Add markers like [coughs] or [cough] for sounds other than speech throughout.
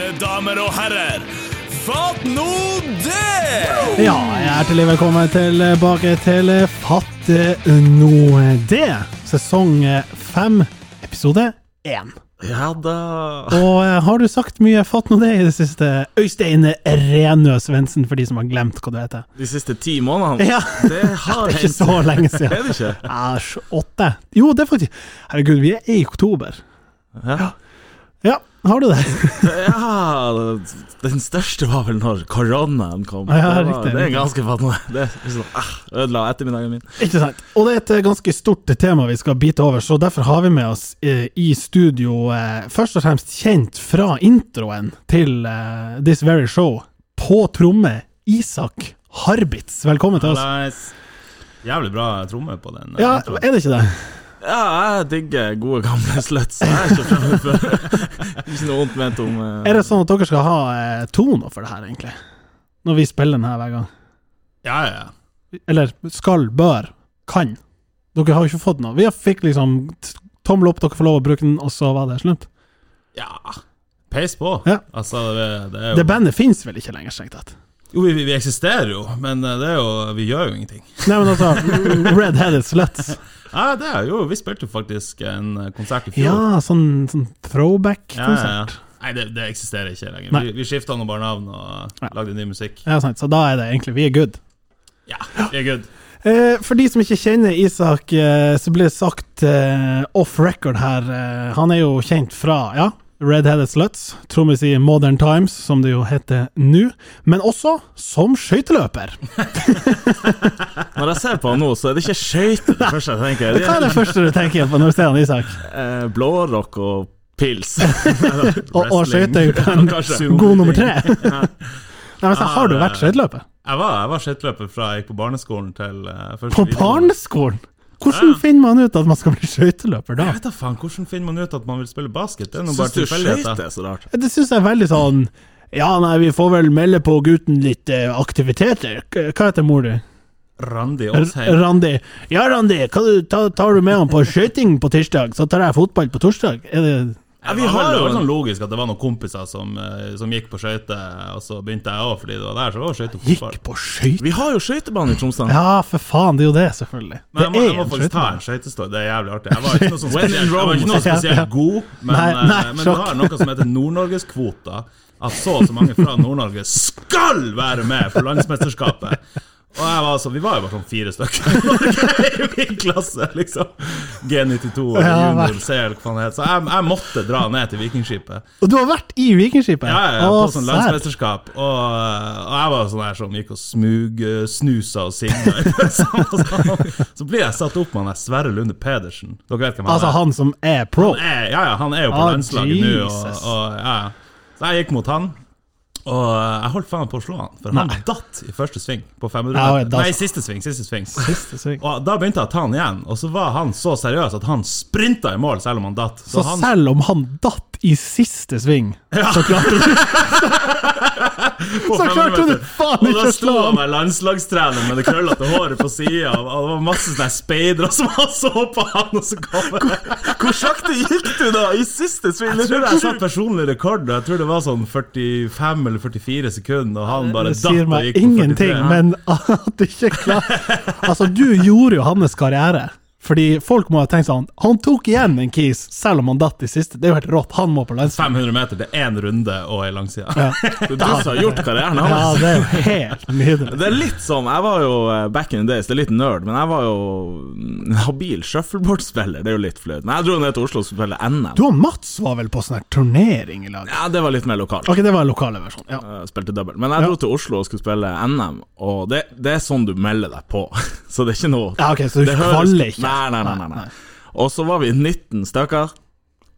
Mine damer og herrer, fatt nå det! Ja, hjertelig velkommen tilbake til Fatt nå det, sesong fem, episode én. Ja da. Og eh, har du sagt mye Fatt nå det i det siste? Øystein Renø Svendsen, for de som har glemt hva du heter. De siste ti månedene? Ja, Det har [laughs] det er ikke så lenge siden. Er det ikke? Æsj, åtte. Jo, det er faktisk Herregud, vi er i oktober. Ja. Ja, har du det? [laughs] ja, den største var vel når koronaen kom. Ja, det, var, riktig, det er ganske fattende. [laughs] Det sånn, ah, ødela ettermiddagen min. Ikke sant. Og det er et eh, ganske stort tema vi skal bite over, så derfor har vi med oss eh, i studio eh, først og fremst kjent fra introen til eh, This Very Show, på tromme, Isak Harbitz. Velkommen til oss. Nice. Jævlig bra tromme på den. eh, Ja, introen. er det ikke det? Ja, jeg digger gode gamle sluts. Jeg er ikke fremmed for [laughs] Ikke noe vondt ment om uh... Er det sånn at dere skal ha eh, toner for det her, egentlig? Når vi spiller den her hver gang? ja, ja, ja. Eller skal, bør, kan? Dere har jo ikke fått noe. Vi fikk liksom tommel opp, dere får lov å bruke den, og så var det slutt. ja. Peis på. Ja. Altså, det, det er jo Det bandet fins vel ikke lenger, strengt tatt? Jo, vi, vi eksisterer jo, men eh, det er jo Vi gjør jo ingenting. [laughs] Nei, men altså, Red-Headed Sluts. Ja, det er jo Vi spilte jo faktisk en eh, konsert i fjor. Ja, sånn, sånn Ja, ja, throwback-konsert. ja. Nei, det, det eksisterer ikke lenger. Nei. Vi, vi skifta nå bare navn og Ja. lagde ny musikk. Ja. sant. Så da er det egentlig Vi er good. Ja, vi er good. Eh, for de som ikke kjenner Isak, eh, så blir det sagt eh, off record her Han er jo kjent fra ja, Red-Headed Sluts, trommis i Modern Times, som det jo heter nå, men også som skøyteløper. [laughs] Når jeg ser på han nå, så er det ikke skøyter det første jeg tenker. Hva er det første du tenker på når du ser han Isak? Eh, Blårock og pils. [laughs] Og, og skøyter kanskje. god nummer tre. [laughs] Nei, men så har du vært skøyteløper? Jeg var, jeg var skøyteløper fra jeg gikk på barneskolen til uh, På barneskolen? Hvordan Ja. finner man ut at man skal bli skøyteløper da? Jeg vet da faen, Hvordan finner man ut at man vil spille basket? Det er noe bare tilfeldigheter. er? Det syns jeg er veldig sånn Ja, nei, vi får vel melde på gutten litt eh, aktiviteter. Hva heter mor di? Randi Åsheim. Aasheim. Randi. Ja, Randi, du, ta, tar du med han på skøyting på tirsdag, så tar jeg fotball på torsdag? Er det Ja, har har jo sånn logisk at det var noen kompiser som, eh, som gikk på skøyter, og så begynte jeg òg fordi det var der. Så var det fotball. Gikk på skøyter? Vi har jo skøytebane i Tromsø. Ja, for faen, det er jo det, selvfølgelig. Men jeg må, jeg må faktisk ta en skøytestory. Det er jævlig artig. Jeg var ikke noe, sånn spesielt, var ikke noe spesielt god, men, Nei, eh, nei, men vi har noe som heter Nord-Norgeskvota. At så og så mange fra Nord-Norge skal være med på landsmesterskapet. Og jeg var altså, Vi var jo bare sånn fire stykker [laughs] i min klasse, liksom. G92 og Ja, junior. CL, hva det het. Så jeg, jeg måtte dra ned til Vikingskipet. Og du har vært i Vikingskipet? Ja, ja, ja, på sånn landsmesterskap. Og, og jeg var sånn der som gikk og smug, snusa og signa. [laughs] så, så blir jeg satt opp med han der Sverre Lunde Pedersen. Dere vet hvem han Altså er? han som er pro? Han er, ja, ja, han er jo på Ah, landslaget nå. Og, og, ja. Så jeg gikk mot han. Og jeg holdt faen på å slå han, for han datt i første sving på 500 Ja, meter. Nei, siste sving. Siste sving. Siste sving. Og Da begynte jeg å ta han igjen, og så var han så seriøs at han sprinta i mål selv om han datt. Så han, selv om han datt i siste sving, så klarte du [laughs] Så 500 klarte du faen Og ikke da å sto slå han han! med landslagstrener med det krøllete håret på sida, og det var masse sånne speidere som så på han, og så kom Hvor sakte gikk du da i siste sving? Jeg tror jeg satte personlig rekord, og jeg tror det var sånn 45 eller 44 sekunder, og han bare datt og gikk på 43. Det sier meg ingenting, men at du ikke klarer [laughs] Altså, du gjorde jo hans karriere. Fordi folk må ha tenkt sånn Han tok igjen en kis, selv om han datt i siste. Det er jo helt rått. Han må på landslaget. 500 meter, det er én runde og ei langside. Ja. Det [laughs] er du som har gjort karrieren ja, det er jo helt nydelig. Det er litt som Jeg var jo eh, back in the days, det er litt nerd, men jeg var jo en [laughs] habil shuffleboardspiller. Det er jo litt flaut. Men jeg dro ned til Oslo og skulle spille NM. Du og Mats var vel på sånn her turnering i lag? Ja, det var litt mer lokalt. Ok, det var en lokale versjon. Ja. Eh, Spilte double. Men jeg Ja. dro til Oslo og skulle spille NM, og det, det er sånn du melder deg på. [laughs] Så det er ikke noe ja, ok, så du Det høres- ikke? Nei, nei, nei, nei. Og så var vi 19 stykker.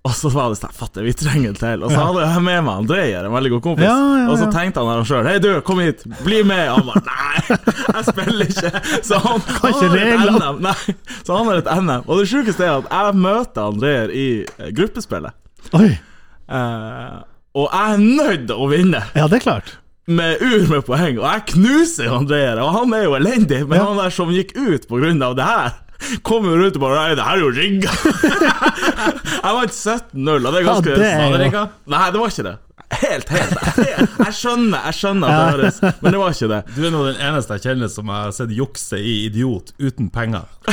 Og så var det sånn Fatter, vi trenger en til. Og så hadde jeg med meg Andreyer, en veldig god kompis. Ja, ja, Og så tenkte han arrangøren Hei, du, kom hit, bli med. Han bare Nei, jeg spiller ikke. Så han, [laughs] har et. NM. Nei, så han har et NM. Og det sjukeste er at jeg møter Andreyer i eh, gruppespillet. Oi. Eh, og jeg er nødt til å vinne Ja, det er klart. med ur med poeng, og jeg knuser Andreer, og han er jo elendig, men Ja. han der som gikk ut av det her, kommer rundt ut og bare Nei, det her er jo rigga. [laughs] jeg vant 17-0, og det er ganske Ja, det er? Nei, det var ikke det. Helt, helt Jeg, jeg skjønner jeg skjønner at det høres Men det var ikke det. Du er nå den eneste jeg kjenner som har sett jukse i Idiot uten penger. [laughs]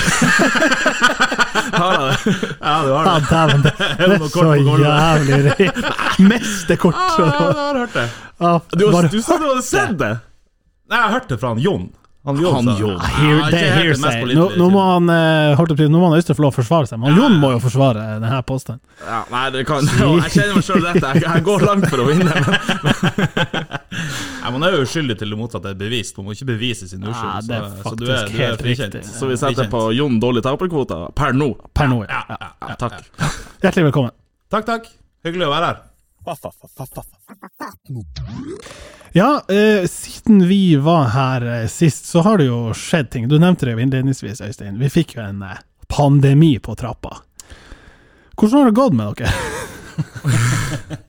Har jeg det? Ja, du har Ja, det. dæven, [laughs] det, det er så jævlig rart. Mesterkort. Ja, ja, jeg har hørt det. Ja, Du, du sa du hadde sett det? Nei, jeg har hørt det fra han Jon. Han Jon, Han Jon. Hear, det er hearsay. Nå, nå må han eh, holdt opp til- Nå må han Øystein få lov å forsvare seg, men Jon må jo forsvare denne påstanden. Ja, nei, det kan [laughs] Jeg kjenner meg sjøl dette. Jeg, jeg går langt for å vinne. Men [laughs] Nei, Man er jo uskyldig til det motsatte er bevist. Man må ikke bevise sin Ja, uskyld. det er så, så du er, du er frikjent. riktig. Så vi setter på Jon dårlig taperkvote per nå. Per nå, ja. Ja, ja, ja, Ja, takk. Hjertelig velkommen. Takk, takk. Hyggelig å være her. Ja, eh, siden vi var her eh, sist, så har det jo skjedd ting. Du nevnte det jo innledningsvis, Øystein. Vi fikk jo en eh, pandemi på trappa. Hvordan har det gått med dere? [laughs]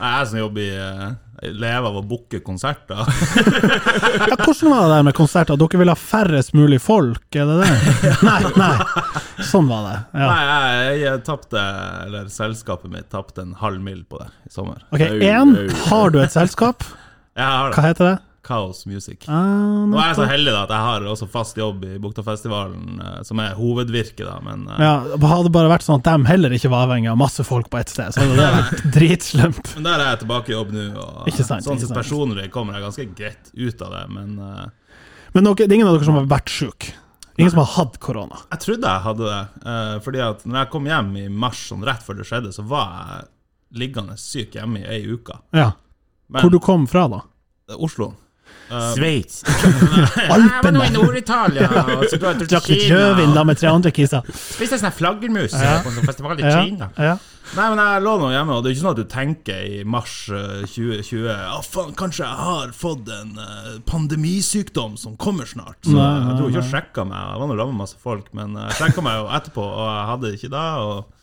Nei, Jeg som jobber i eh, jeg lever av å booke konserter. [laughs] Ja, hvordan var det der med konserter? Dere ville ha færrest mulig folk, er det det? [laughs] Nei, nei. Sånn var det. Ja. Nei, jeg, jeg tapte Eller selskapet mitt tapte en halv mil på det i sommer. Ok, én. Har du et selskap? Jeg har det. Hva heter det? Chaos Music. Ah, Nå er jeg så heldig da at jeg har også fast jobb i Buktafestivalen, eh, som er hovedvirket, da, men eh, ja, Hadde det bare vært sånn at de heller ikke var avhengig av masse folk på ett sted, så hadde det vært [laughs] dritslemt. Men der er jeg tilbake i jobb nå, og Ikke sant, sånn sett personlig kommer jeg ganske greit ut av det. Men eh, Men dere, det er ingen av dere som har vært sjuke? Ingen som har hatt korona? jeg trodde jeg hadde det. eh, fordi at når jeg kom hjem i mars, sånn rett før det skjedde, så var jeg liggende syk hjemme i ei uke. Ja. Men Hvor du kom fra, da? Oslo. Eh, Sveits. [laughs] Alpene! Nord-Italia. [laughs] i Nord-Italia. jeg Drakk litt rødvin da med tre andre kiser. Spiste sånn flaggermus Ja. på en sånn festival i Ja, Kina. ja. Nei, men jeg lå nå hjemme, og det er ikke sånn at du tenker i mars eh, 2020 Å, faen, kanskje jeg har fått en eh, pandemisykdom som kommer snart. Så jeg dro ikke og sjekka meg. Jeg var nå sammen med masse folk, men jeg sjekka meg jo etterpå, og jeg hadde det ikke da. Og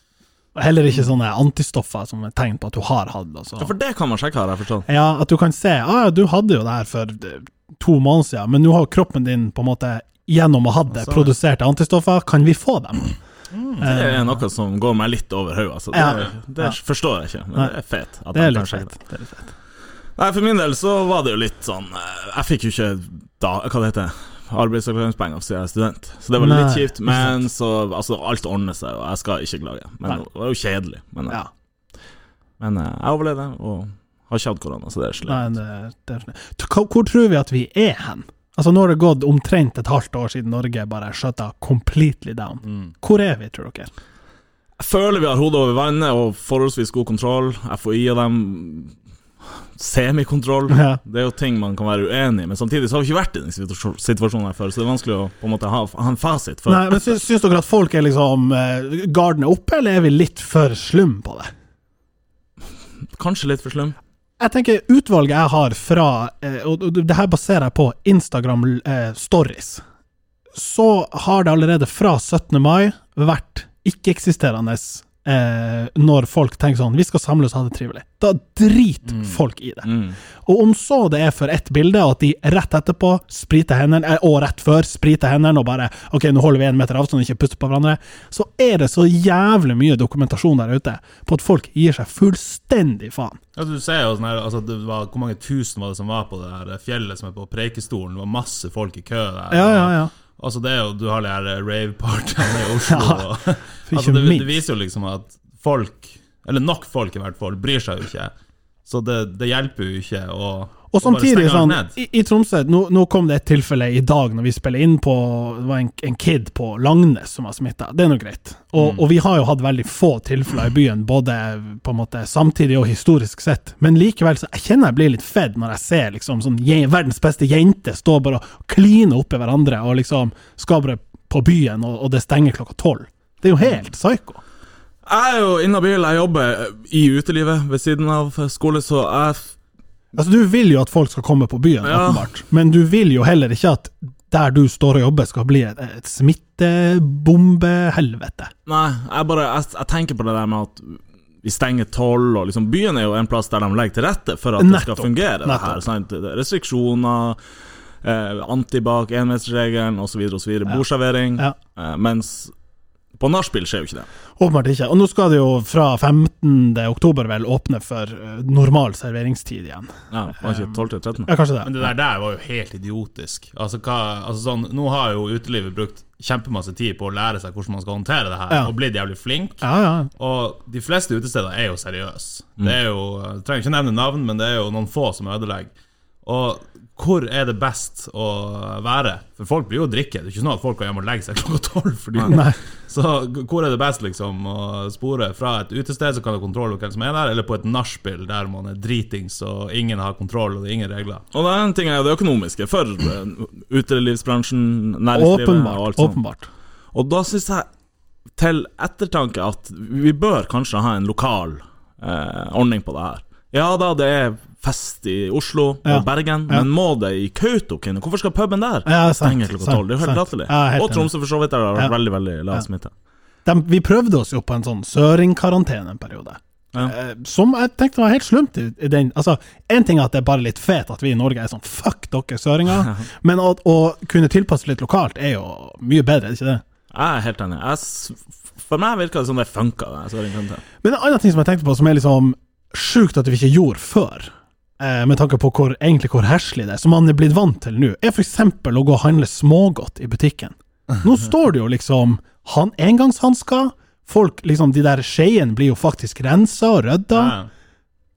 Og Heller ikke sånne antistoffer som er tegn på at du har hatt det. Ja, for det kan man sjekke, har jeg forstått. Ja, at du kan se ah, ja, du hadde jo det her for eh, to måneder siden, men nå har kroppen din på en måte gjennom å ha det Altså- produsert antistoffer. Kan vi få dem? Det er noe som går meg litt over hodet. Altså. Det, Ja. det Ja. forstår jeg ikke, men Nei. det er fet. Det er litt fett. Det er litt fett. Nei, For min del så var det jo litt sånn eh, Jeg fikk jo ikke da, hva det heter arbeidsavklaringspenger siden jeg er student, så det var Nei, litt kjipt. Men så altså, alt ordner seg, og jeg skal ikke klage. Men Nei. det var jo kjedelig. Men, Ja. men eh, jeg overlevde, og har ikke hatt korona, så det er Nei, slett. det, det sånn. Hvor, hvor tror vi at vi er hen? Altså Nå har det gått omtrent et halvt år siden Norge bare shutta completely down. mm. Hvor er vi, tror dere? Jeg føler vi har hodet over vannet og forholdsvis god kontroll. FHI og dem semikontroll. Ja. Det er jo ting man kan være uenig i, men samtidig så har vi ikke vært i den situasjonen her før, så det er vanskelig å på en måte ha, ha en fasit. For Nei, men syns, syns dere at folk er liksom eh, Garden er oppe, eller er vi litt for slum på det? Kanskje litt for slum. Jeg tenker utvalget jeg har fra eh, Og det her baserer jeg på Instagram eh, stories. Så har det allerede fra 17. mai vært ikke-eksisterende eh, når folk tenker sånn Vi skal samles og ha det trivelig. Da driter folk i det. Mm. Og om så det er for ett bilde, og at de rett etterpå spriter hendene, eh, og rett før spriter hendene og bare Ok, nå holder vi en meter avstand og ikke puster på hverandre, så er det så jævlig mye dokumentasjon der ute på at folk gir seg fullstendig faen. Ja, du ser jo sånn her, altså, det var, Hvor mange tusen var det som var på det her fjellet som er på Preikestolen? Det var masse folk i kø der. Ja, ja, ja. Altså det er jo, Du har de her rave-partyene i Oslo. [laughs] Ja, altså det, det viser jo liksom at folk, eller nok folk i hvert fall, bryr seg jo ikke. Så det, det hjelper jo ikke å Og samtidig sånn, i, i Tromsø nå, nå kom det et tilfelle i dag når vi spiller inn på Det var en, en kid på Langnes som var smitta. Det er nå greit. Og, Mm. og vi har jo hatt veldig få tilfeller i byen, både på en måte samtidig og historisk sett. Men likevel så jeg kjenner jeg blir litt fedd når jeg ser liksom sånn je- verdens beste jente stå bare og kline oppi hverandre og liksom skal bare på byen, og, og det stenger klokka tolv. Det er jo helt psyko. Jeg er jo inhabil, jeg jobber i utelivet ved siden av skole, så jeg Altså, du vil jo at folk skal komme på byen, Ja. åpenbart, men du vil jo heller ikke at der du står og jobber, skal bli et, et smittebombehelvete. Nei, jeg bare jeg, jeg tenker på det der med at vi stenger tolv, og liksom Byen er jo en plass der de legger til rette for at det skal fungere. det her, sant? Er Restriksjoner, eh, antibac, enmetersregelen osv., osv. Bordservering. Ja. Eh, mens På nachspiel skjer jo ikke det. Åpenbart ikke. Og nå skal det jo fra 15. oktober vel åpne for eh, normal serveringstid igjen. Ja, var ikke 12 til 13? Ja, kanskje det. Men det der, der var jo helt idiotisk. Altså, hva, altså sånn, Nå har jo utelivet brukt kjempemasse tid på å lære seg hvordan man skal håndtere det her, Ja. og blitt jævlig flink. Ja, ja. Og de fleste utesteder er jo seriøse. Det er jo, Jeg trenger ikke nevne navn, men det er jo noen få som ødelegger. Og hvor er det best å være? For folk blir jo drikke. Det er ikke sånn at folk går hjem og legger seg klokka tolv. Så hvor er det best liksom å spore? Fra et utested som kan ha kontroll over hvem som er der, eller på et nachspiel der man er dritings og ingen har kontroll og det er ingen regler? Og det er en ting er det økonomiske for eh, utelivsbransjen, næringslivet og alt sånt. Åpenbart. Og da syns jeg til ettertanke at vi bør kanskje ha en lokal eh, ordning på det her. Ja da, det er fest i Oslo og Bergen, Ja. men må det i Kautokeino? Hvorfor skal puben der Ja, stenge klokka tolv? Det er jo helt latterlig. Ja, og Tromsø, for så vidt, der det har vært Ja. veldig veldig lav Ja. smitte. De, vi prøvde oss jo på en sånn søringkarantene en periode. Ja. Eh, Som jeg tenkte var helt slumt. i, i den Altså, En ting er at det er bare litt fet at vi i Norge er sånn fuck dere søringer, [laughs] men å, å kunne tilpasse litt lokalt er jo mye bedre, er det ikke det? Jeg er helt enig. For meg virker det som det funka. Men en annen ting som jeg tenkte på, som er liksom sjukt at vi ikke gjorde før, eh, med tanke på hvor, egentlig hvor herselig det er, som man er blitt vant til nå, er f.eks. å gå og handle smågodt i butikken. Nå [laughs] står det jo liksom han, engangshansker, folk liksom, de der skeiene blir jo faktisk rensa og rydda. Ja.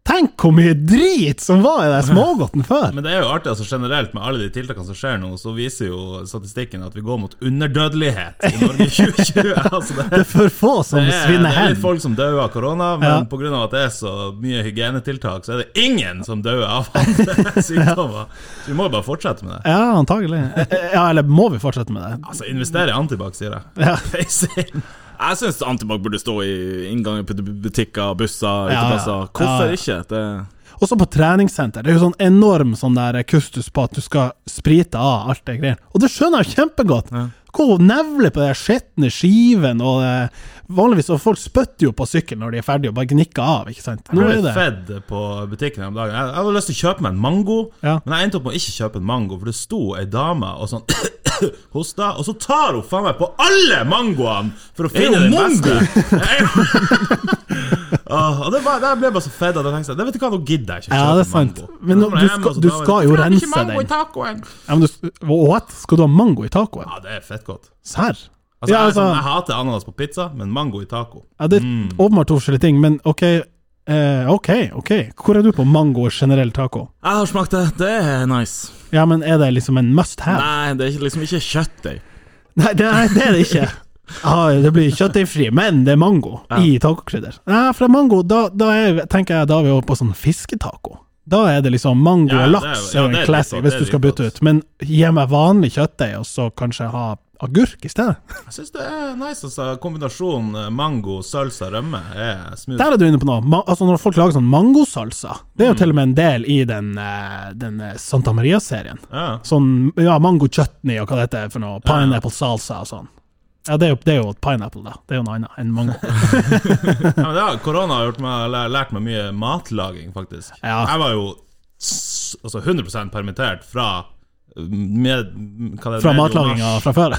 Tenk hvor mye drit som var i den smågodten før! Men det er jo artig, altså generelt med alle de tiltakene som skjer nå, så viser jo statistikken at vi går mot underdødelighet i Norge i 2020. [laughs] altså det, Det er for få som det, er, svinner det er litt folk som dør av korona, men Ja. av at det er så mye hygienetiltak, så er det ingen som dør av [laughs] andre sykdommer. Så vi må jo bare fortsette med det. Ja, antagelig. Eh, eh, Ja, eller må vi fortsette med det? Altså, investere i antibac, sier jeg. Ja. [laughs] Jeg syns Antibac burde stå i innganger på butikker, busser, Ja, ja. uteplasser. Hvorfor ikke? Det Også på treningssenter. Det er jo sånn enorm sånn der kustus på at du skal sprite av alt det greiene. Og det skjønner jeg kjempegodt. Ja. Hvor nevler på den skitne skiven og eh, Vanligvis og folk spytter jo på sykkelen når de er ferdige og bare gnikker av, ikke sant. Nå Jeg ble fedd på butikken om dagen. Jeg jeg hadde lyst til å kjøpe meg en mango, Ja. men jeg endte opp med å ikke kjøpe en mango, for det sto ei dame og sånn [coughs] hosta, og så tar hun faen meg på alle mangoene for å finne den beste. [laughs] Og det var, jeg ble bare så fedd at jeg tenkte sånn, vet du hva, nå gidder jeg ikke Ja, det er sant. mango. Men nå, du, jeg skal, du skal jo rense den. Ja, men du, what? Skal du ha mango i tacoen? Ja, det er fett godt. Serr? Altså, Ja, jeg, altså- sånn, jeg hater ananas på pizza, men mango i taco. Ja, det er Mm. åpenbart to forskjellige ting, men ok. Eh, ok, ok. Hvor er du på mango og generell taco? Jeg har smakt det. Det er nice. Ja, men er det liksom en must have? Nei, det er liksom ikke kjøttdeig. Nei, det er det, er det ikke. Ah, det blir kjøttdeigfri, men det er mango i tacokrydder. Nei, for mango, da, da er, tenker jeg da er vi over på sånn fisketaco. Da er det liksom mango Ja, og er- laks ja, er det er en classic hvis du skal bytte ut. Men gi meg vanlig kjøttdeig, og så kanskje ha agurk i stedet. Jeg syns det er nice. Altså, kombinasjonen mango, salsa, rømme er smooth. Der er du inne på noe. Ma altså Når folk lager sånn mangosalsa, det er jo til og med en del i den, eh, den eh, Santa Maria-serien. Ja. Sånn ja, mango chutney og hva det heter for noe. Pineapple salsa og sånn. Ja, det er, jo, det er jo pineapple, da. Det er jo noe annet enn mango. [laughs] Ja, men det har, korona har gjort meg, lært meg mye matlaging, faktisk. Ja. Jeg var jo altså 100% permittert fra med, Fra matlaginga fra før.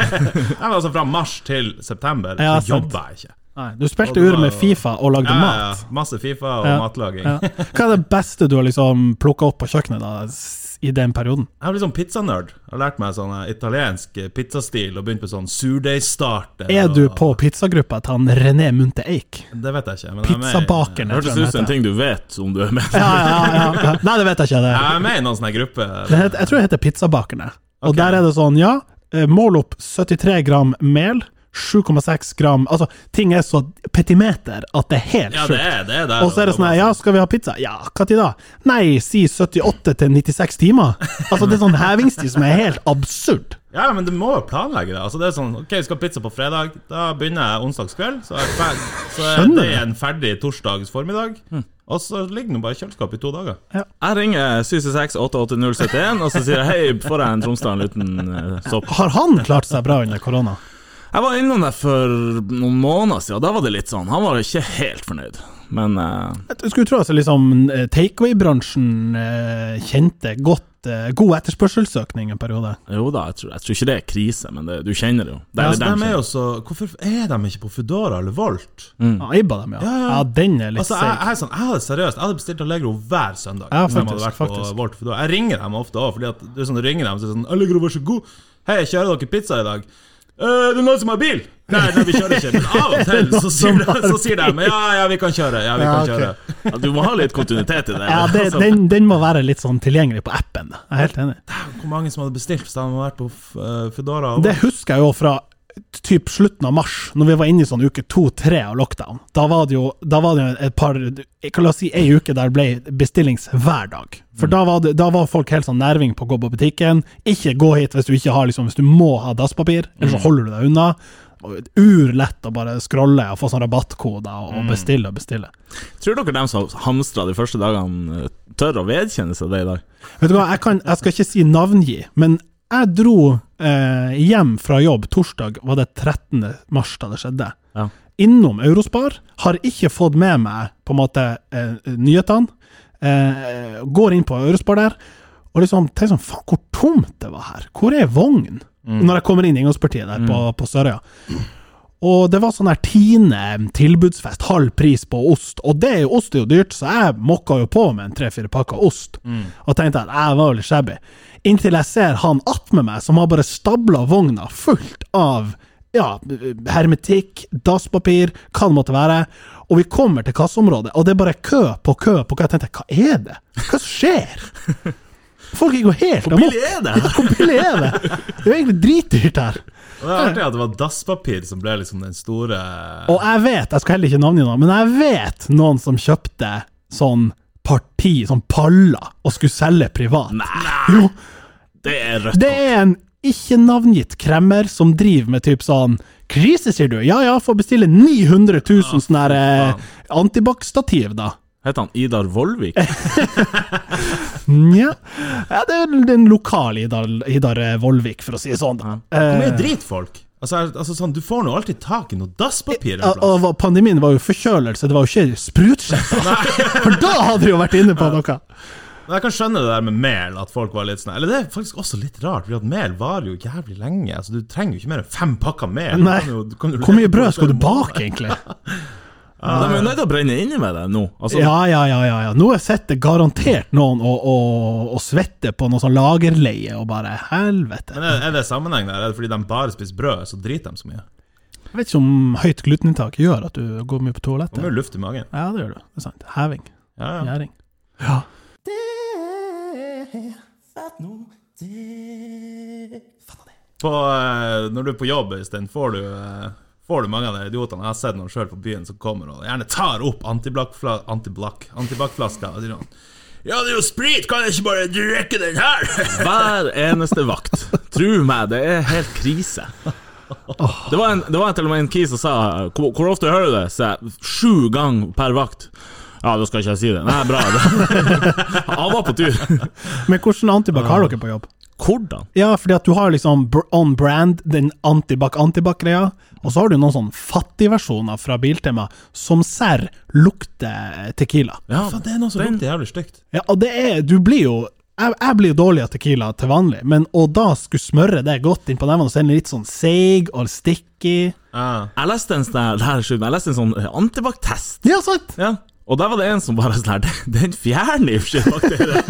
[laughs] Nei, altså fra mars til september, Ja, så jobba jeg ikke. Nei, du spilte ur med Fifa og lagde Ja, mat. ja. Masse Fifa og matlaging. Hva er det beste du har liksom plukka opp på kjøkkenet da, i den perioden? Jeg blitt sånn pizzanerd. Jeg har lært meg sånn eh, italiensk pizzastil og begynt med sånn surdeigstart. Er du på pizzagruppa til han René Munthe Eik? Det vet jeg ikke. Men er med Det hørtes ut som en ting du vet om du er med. Ja, ja, ja, ja. Nei, det vet jeg ikke. Det. Jeg er med i noen sånne grupper. Jeg tror det heter Pizzabakerne. Og der er det sånn, ja, eh, mål opp 73 gram mel, 7,6 gram Altså, ting er så petimeter at det er helt Ja, det sjukt. er det. Og så er det sånn her, ja, skal vi ha pizza? Ja, når da? Nei, si 78 til 96 timer. Altså, det er sånn hevingstid som er helt absurd. Ja, men du må jo planlegge det. Altså det er sånn, ok, vi skal ha pizza på fredag. Da begynner jeg onsdagskveld. Så er, ferd, så er det en ferdig torsdags formiddag. Og så ligger den bare i kjøleskapet i to dager. Jeg ringer 766-88071 og så sier jeg hei, får jeg en Tromsdalen uten eh, sopp? Har han klart seg bra under korona? Jeg var innom der for noen måneder siden, og da var det litt sånn Han var ikke helt fornøyd. Men uh, Jeg skulle tro at liksom eh, takeaway-bransjen uh, kjente godt uh, god etterspørselsøkning en periode. Jo da, jeg tror, jeg tror ikke det er krise, men det, du kjenner det jo. Det Ja, er altså, det de de er jo så Hvorfor er de ikke på Foodora eller Volt? Ja, Ibba dem, ja. Ja, ja. Ja, den er litt Altså, jeg, jeg, sånn, jeg hadde seriøst Jeg hadde bestilt Allegro hver søndag. Ja, faktisk, de hadde faktisk, vært på. Volt Jeg ringer dem ofte òg, er sånn, ringer dem og så er sånn 'Allegro, vær så god. Hei, kjører dere pizza i dag?' «Øh, det er noen som har bil? Nei, nei, vi kjører ikke. Men av og til så sier, de, så sier de ja, ja, vi kan kjøre. Ja, vi Ja, kan ok. kjøre. Ja, du må ha litt kontinuitet i det. Ja, det, Altså, den, den må være litt sånn tilgjengelig på appen. Jeg er helt enig. Hvor mange som hadde bestilt hvis de hadde vært på uh, Foodora? Det husker jeg jo fra typ slutten av mars, når vi var inne i sånn uke to-tre av lockdown. Da var det jo var det et par La oss si ei uke der det ble bestillings hver dag. For da, var det, da var folk helt sånn nerving på å gå på butikken. Ikke gå hit hvis du ikke har liksom, hvis du må ha dasspapir, eller så holder du deg unna. Urlett å bare scrolle og få sånne rabattkoder og bestille og bestille. Tror dere dem som hamstra de første dagene, tør å vedkjenne seg det i dag? Vet du hva, jeg, kan, jeg skal ikke si navngi, men jeg dro eh, hjem fra jobb torsdag, var det 13. mars da det skjedde. Ja. Innom Eurospar, har ikke fått med meg på en måte eh, nyhetene. Eh, går inn på Eurospar der, og liksom tenker sånn Faen, hvor tomt det var her! Hvor er vogn? Når jeg kommer inn i inngangspartiet der på, på Sørøya. Og det var sånn her Tine tilbudsfest, halv pris på ost. Og det er jo, ost er jo dyrt, så jeg mokka jo på med en tre-fire pakker ost. Og tenkte at jeg var litt shabby. Inntil jeg ser han attmed meg, som har bare stabla vogna fullt av ja, hermetikk, dasspapir, hva det måtte være. Og vi kommer til kasseområdet, og det er bare kø på kø på kø. Jeg tenkte, hva er det? Hva skjer? Folk går helt Hvor billig er det? Ja, hvor billig er det? Det er jo egentlig dritdyrt her. Og det hørte at det var dasspapir som ble liksom den store Og jeg vet, jeg skal heller ikke navngi noen, men jeg vet noen som kjøpte sånn parti, sånn paller, og skulle selge privat. Nei, Jo, det er rødt. det er en ikke navngitt kremmer som driver med typ sånn Krise, sier du? Ja ja, får bestille 900 000 sånne her eh, antibac-stativ, da. Heter han Idar Vollvik? [laughs] Nja. Ja, det er den lokale Idar, Idar Vollvik, for å si det sånn. da. Hvor mye dritfolk? Altså, altså sånn, Du får nå alltid tak i noe dasspapir og- pandemien var jo forkjølelse, det var jo ikke sprutskjett. [laughs] For da hadde du jo vært inne på noe. Jeg kan skjønne det der med mel, at folk var litt sånn Eller det er faktisk også litt rart, at mel varer jo jævlig lenge. Altså Du trenger jo ikke mer enn fem pakker mel. Nei. Du kan jo- du kan jo Hvor mye brød skal du bake, egentlig? [laughs] De er nødt til å brenne inni med det nå. Altså, Ja, ja, ja. ja, ja. Nå sitter garantert noen og, og, og svetter på noe sånn lagerleie og bare helvete. Men er, er det sammenheng der? Er det fordi de bare spiser brød, så driter de så mye? Jeg vet ikke om høyt gluteninntak gjør at du går mye på Det toalettet. må jo luft i magen. Ja, det gjør du. Det er sant. Heving. Ja, ja. Gjæring. Ja. Det er Faen av det. På, eh, når du er på jobb, Øystein, får du eh, Får du mange av de idiotene Jeg har sett noen sjøl på byen som kommer og gjerne tar opp antibac-flaska antibac, antibac-flaska og sier sånn Ja, det er jo sprit, kan jeg ikke bare drikke den her? [laughs] Hver eneste vakt. Tro meg, det er helt krise. Det var, en, det var til og med en kis som sa Hvor, hvor ofte hører du det? Så Sju ganger per vakt. Ja, da skal ikke jeg si det. Nei, bra. [laughs] Han var på tur. Men hvordan antibac har dere på jobb? Hvordan? Ja, fordi at du har liksom on brand, den antibac-antibac-greia, og så har du noen sånn fattigversjoner fra Biltema som serr lukter Tequila. Ja, Fan, det er noe som den- lukter jævlig stygt. Ja, og det er Du blir jo jeg, jeg blir dårlig av Tequila til vanlig, men å da skulle smøre det godt inn på nevene og er litt sånn seig og sticky Ja. Jeg leste en sånn jeg leste en sånn antibac-test. Ja, sant! Ja. Og der var det en som bare sånn her "Det- Den fjerner jo ikke bakterier.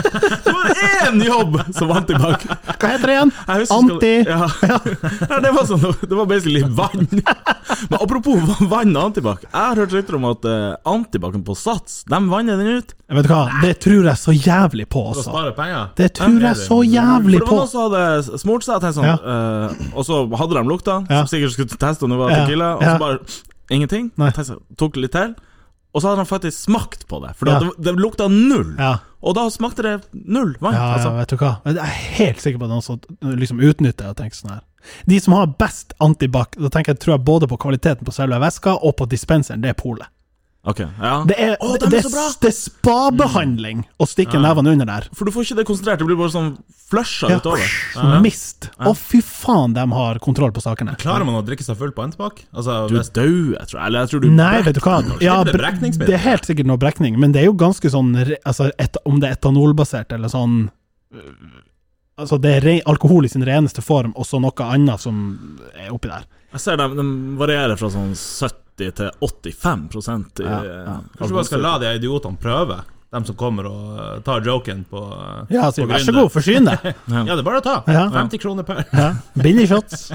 Det var én jobb som antibac. Hva heter det igjen? Anti... Ja. ja, det var sånn Det var basically vann. Men apropos vann og antibac. Jeg har hørt rykter om at uh, antibacen på Sats, de vanner den ut. Vet du hva, det tror jeg så jævlig på For å spare penger? Det tror jeg så jævlig For det på. var noen som hadde smurt seg, sånn, ja. uh, og så hadde de lukta, som sikkert skulle teste om det var tequila, og så bare ingenting. Nei. Sånn, tok litt til, og så hadde han faktisk smakt på det, for Ja. det, det lukta null. Ja, Og da smakte det null vann. ja, ja, altså. vet du hva. Jeg er helt sikker på at noen som liksom utnytter og tenker sånn her. De som har best antibac, da tenker jeg, tror jeg både på kvaliteten på selve væska og på dispenseren, det er polet. Ok, ja. Det er, oh, det, er det, det er spabehandling å stikke nevene under der. For du får ikke det konsentrert, det blir bare sånn flusha Ja, utover. Ja, mist. Å, fy faen, de har kontroll på sakene. Klarer man å drikke seg full på antibac? Altså, Du er død, jeg tror. Eller jeg tror du Nei, vet du hva. Ja, det det er helt sikkert noe brekning, men det er jo ganske sånn altså, et, Om det er etanolbasert eller sånn øh, Altså, det er re alkohol i sin reneste form, og så noe annet som er oppi der. Jeg ser de, de varierer fra sånn 70 til 85 i Ja, ja. Kanskje du bare skal la de idiotene prøve? De som kommer og eh, tar joken på eh, Ja, så på vær så god, forsyn deg. [laughs] Ja, det er bare å ta. Ja. 50 kroner per. Ja. Billig shots.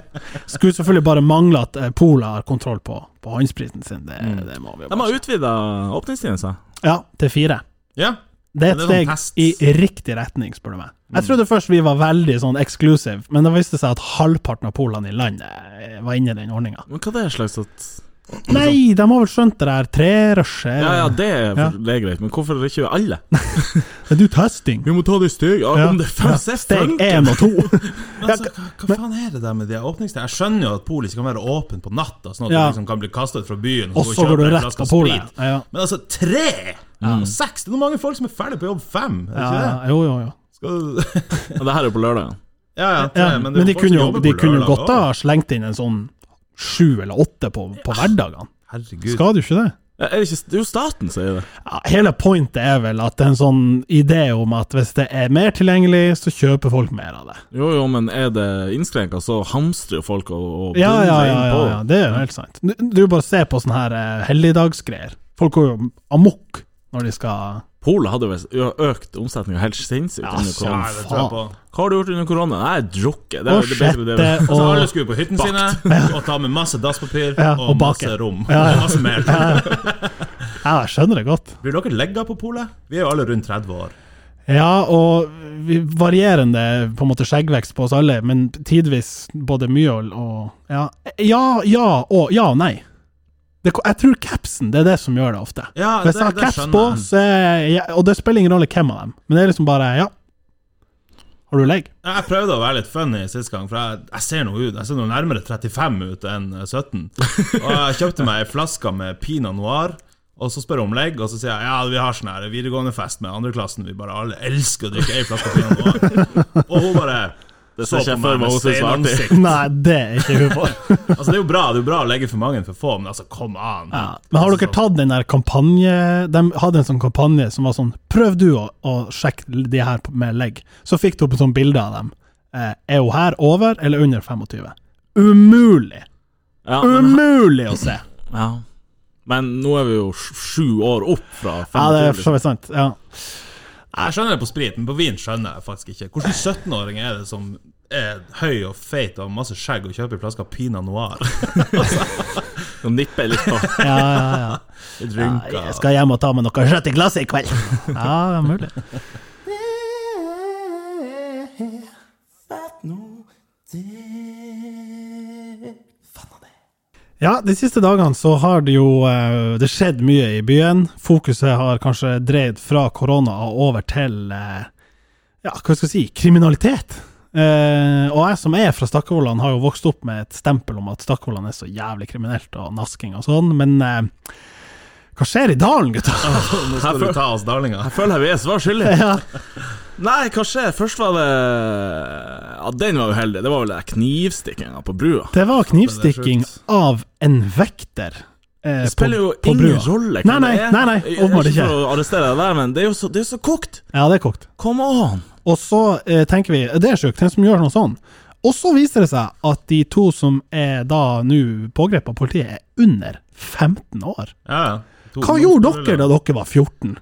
Skulle selvfølgelig bare mangle at eh, Pola har kontroll på, på håndspriten sin. Det, det må vi jo De har utvida åpningstiden, sa. Ja, til fire. Ja. Det er et det er sånn steg i riktig retning, spør du meg. Jeg trodde først vi var veldig sånn exclusive, men det viste seg at halvparten av polene i landet var inne i den ordninga. Men hva er det slags at Nei, de har vel skjønt det der trerushet. Ja, ja, det er, Ja. det er greit, men hvorfor ikke alle? [laughs] Er du testing? Vi må ta det i steg. Ja, Ja. om det er Steg én og to. [laughs] Altså, hva, hva faen er det der med de åpningstidene? Jeg skjønner jo at polet ikke kan være åpent på natta, sånn at Ja. du liksom kan bli kastet fra byen Og så går du rett på polet. Men altså, tre og seks! Det er mange folk som er ferdig på jobb fem, er det ja, ikke det? jo, jo, jo. Skal det her er jo på lørdagen. Ja, ja, tre, Ja, men, men, er de kunne jo jo lørdag godt ha slengt inn en sånn sju eller åtte på, på hverdagene. Herregud. Skal du ikke det? Er det, ikke, det er jo staten som sier det. Ja, hele pointet er vel at det er en sånn idé om at hvis det er mer tilgjengelig, så kjøper folk mer av det. Jo, jo, men er det innskrenka, så hamstrer folk og, og Ja, ja, ja, ja, ja det er jo helt sant. Du, du bare ser på sånne her eh, helligdagsgreier. Folk går jo amok når de skal Polet hadde vel jo økt omsetninga helt sinnssykt Ja, under Ja, korona. det. Hva har du gjort under korona? Jeg drukket. Det, det, det, det, sjette Altså, alle skulle på hyttene sine [laughs] og ta med masse dasspapir Ja, og, og masse rom. Ja, ja. Og masse mer. Ja, jeg skjønner det godt. Blir dere legga på polet? Vi er jo alle rundt 30 år. Ja, og vi varierende på en måte skjeggvekst på oss alle, men tidvis både mye og, og ja. ja, ja og ja og nei. Det, jeg tror capsen det er det som gjør det ofte. Ja, Hvis jeg har caps på, er jeg, og det spiller ingen rolle hvem av dem, men det er liksom bare ja. Har du legg? Ja, Jeg prøvde å være litt funny sist gang, for jeg, jeg ser noe ut Jeg ser noe nærmere 35 ut enn 17. [laughs] Og jeg kjøpte meg ei flaske med pinot noir, og så spør hun om legg, og så sier jeg ja, vi har sånn her videregående fest med andreklassen, vi bare alle elsker å drikke ei flaske pinot noir. [laughs] Og hun bare Det ser ikke jeg for meg hun var artig. Nei, det er ikke humor. [laughs] Altså, det er jo bra det er jo bra å legge for mange for få, men altså, kom an. Ja. Men har dere tatt den der kampanje De hadde en sånn kampanje som var sånn Prøv du å, å sjekke de her med legg. Så fikk du opp et sånt bilde av dem. Eh, er hun her over eller under 25? Umulig! Ja, men, Umulig å se! ja. men nå er vi jo sj- sju år opp fra 25. Ja, det er for så vidt sant. Ja. Jeg skjønner det på sprit, men på vin skjønner jeg faktisk ikke. Hvordan 17-åring er det som er høy og feit og masse skjegg og kjøper en flaske pinot noir? [laughs] Nå nipper jeg litt på. [laughs] Ja, ja, ja. Litt ja. Jeg skal hjem og ta med noe rødt i glasset i kveld. Ja, det er mulig. Ja, de siste dagene så har det jo eh, det skjedd mye i byen. Fokuset har kanskje dreid fra korona og over til eh, ja, hva skal jeg si, kriminalitet. Uh, og jeg som er fra Stakkevollan, har jo vokst opp med et stempel om at Stakkevollan er så jævlig kriminelt og nasking og sånn, men eh, hva skjer i dalen, gutta? Nå skal du ta oss dalinga. Jeg føler vi er svar skyldig. ja. Nei, hva skjer? Først var det Ja, den var uheldig. Det var vel knivstikkinga på brua. Det var knivstikking Det er av en vekter. eh, Det spiller jo på, på ingen brua. rolle Nei, nei, nei, nei, åpenbart Ikke ikke. for å arrestere deg der, men det er jo så, det er så kokt. Ja, det er kokt. Come on! Og så eh, tenker vi det er sjukt, hvem som gjør noe sånn? Og så viser det seg at de to som er da nå pågrepet av politiet, er under 15 år. Ja, ja. Hva gjorde dere da dere var 14?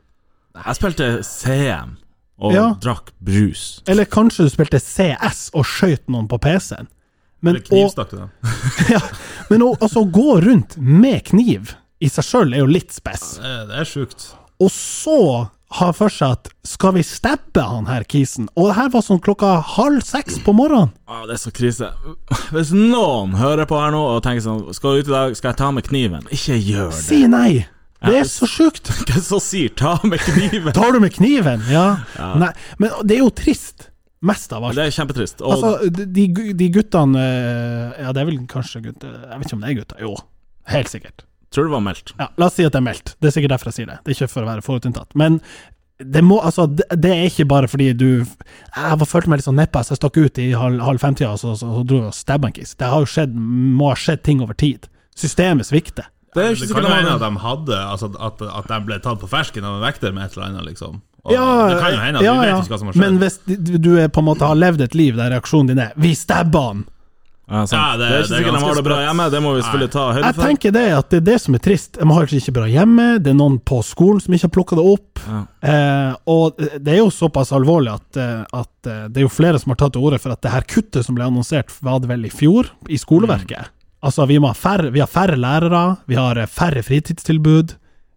Jeg spilte CM og Ja. drakk brus. Eller kanskje du spilte CS og skjøt noen på PC-en? Men, Eller å, knivstakk dem? [laughs] ja, men å altså, gå rundt med kniv i seg sjøl er jo litt spess. Det er- det er sjukt. Og så har for seg at skal vi stabbe han her kisen? Og det her var sånn klokka halv seks på morgenen. Ah, det er så krise. Hvis noen hører på her nå og tenker sånn Skal du ut i dag, skal jeg ta med kniven? Ikke gjør det. Si nei! [laughs] Det er så sjukt! Hvem som sier 'ta med kniven'? [laughs] Tar du med kniven? Ja. Nei, men det er jo trist. Mest av alt. Det er kjempetrist. Og Altså, de, de guttene eh, Ja, det er vel kanskje gutter Jeg vet ikke om det er gutter. Jo, helt sikkert. tror det var meldt. Ja, La oss si at det er meldt. Det er sikkert derfor jeg sier det. Det er ikke for å være forutinntatt. Men det må, altså, det, det er ikke bare fordi du Jeg var følte meg litt sånn nedpå, så jeg stakk ut i halv, halv fem-tida og så, så, så dro jeg og stabba en kiss. Det har jo skjedd, må ha skjedd ting over tid. Systemet svikter. Det er jo Det kan jo hende at de hadde Altså at, at de ble tatt på fersken av en vekter med et eller annet, liksom. Og det kan jo hende at ja, vi vet ikke hva som har skjedd. Men hvis du er på en måte har levd et liv der reaksjonen din er 'vi stabber han', Ja. Ja, det- det, er ikke er sikkert de har det bra hjemme, det må vi selvfølgelig ta høyde Jeg tenker det at det er det som er trist. De har ikke bra hjemme, det er noen på skolen som ikke har plukka det opp. Ja. Eh, og det er jo såpass alvorlig at, eh, at eh, det er jo flere som har tatt til orde for at det her kuttet som ble annonsert, var det vel i fjor, i skoleverket. Altså, vi, må ha færre, vi har færre lærere, vi har eh, færre fritidstilbud.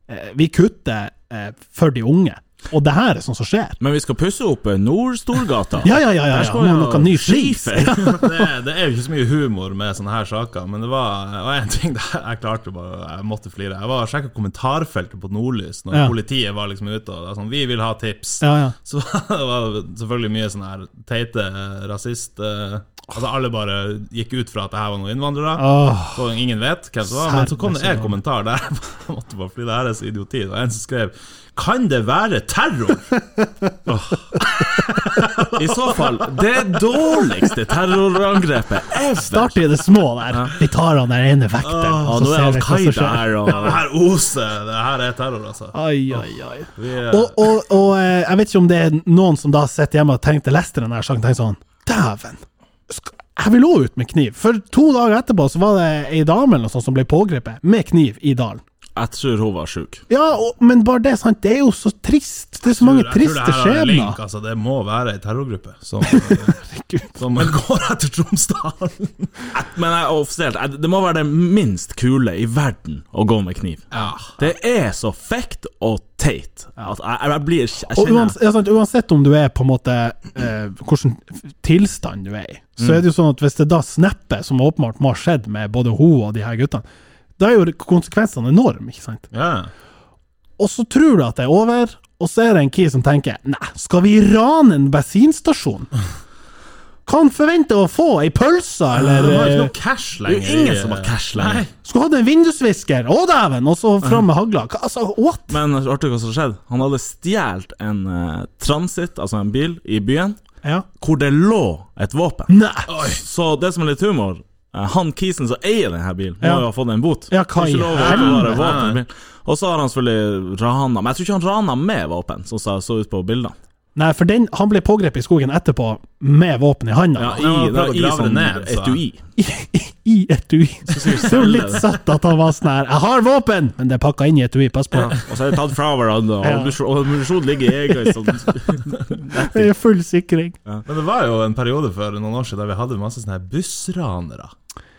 Eh, vi kutter eh, for de unge. Og det her er sånn som skjer. Men vi skal pusse opp Nord-Storgata. Ja, ja, ja. ja, Der ja. skal vi noe ny skifer. [laughs] det, det er jo ikke så mye humor med sånne her saker, men det var, det var en ting der jeg klarte bare Jeg måtte flire. Jeg var sjekka kommentarfeltet på Nordlys når Ja. politiet var liksom ute og det sånn Vi vil ha tips. Ja, ja. [laughs] Så var selvfølgelig mye sånn her teite rasist eh, Altså Alle bare gikk ut fra at det her var noen innvandrere. Oh, Så ingen vet hvem det var Men så kom det en kommentar der [laughs] jeg måtte bare fordi det her er så idioti. Det var en som skrev Kan det være terror? [laughs] I så fall, det dårligste terrorangrepet ever. Start i det små der. Vi tar han der ene vekteren, Oh, og nå er Al Qaida her, og det her oser. Det her er terror, altså. Ai, ai, ai. Er- Og, og, og eh, jeg vet ikke om det er noen som da sitter hjemme og tenkte leste den her sangen, tenkte sånn Dæven! Jeg vil òg ut med kniv. For to dager etterpå så var det ei dame eller noe sånt som ble pågrepet med kniv i dalen. Jeg tror hun var sjuk. Ja, og, men bare det, sant. Det er jo så trist. Det er så mange jeg tror det triste her har en link, altså, det må være ei terrorgruppe som, eh, som går etter Tromsdalen. [laughs] Men jeg, offisielt, jeg, det må være det minst kule i verden å gå med kniv. Ja. Det er så fekt og teit Altså, jeg, jeg blir Jeg Og kjenner uansett, ja, sant, uansett om du er på en måte eh, Hvilken tilstand du er i, så Mm. er det jo sånn at hvis det da snapper, som åpenbart må ha skjedd med både hun og de her guttene, da er jo konsekvensene enorme, ikke sant? Ja. Og så tror du at det er over, og så er det en key som tenker Nei, skal vi rane en bensinstasjon? [laughs] Kan forvente å få ei pølse, eller Det var ikke eh, noe cash Det er lenger. jo ingen som har cash lenger. Nei. Skulle hatt en vindusvisker, å dæven, og så fram med hagla. Altså, what? Men artig hva som skjedde. Han hadde stjålet en uh, transit, altså en bil, i byen, Ja. hvor det lå et våpen. Nei! Så det som er litt humor Han kisen som eier denne bilen, må Ja. jo ha fått en bot. Ja, hva i helvete? Og så har han selvfølgelig rana Men jeg tror ikke han rana med våpen, sånn som det så ut på bildene. Nei, for den, han ble pågrepet i skogen etterpå med våpen i handa. Ja, Ja, i, han i sånn ned, så- etui. I, i etui. Det er jo litt søtt at han var sånn her 'Jeg har våpen!' Men det er pakka inn i etui, pass på. Og så er det tatt fra hverandre, og Ja. ammunisjon- ligger i egen sånn Det er full sikring. Men det var jo en periode for noen år siden der vi hadde masse sånne her bussranere.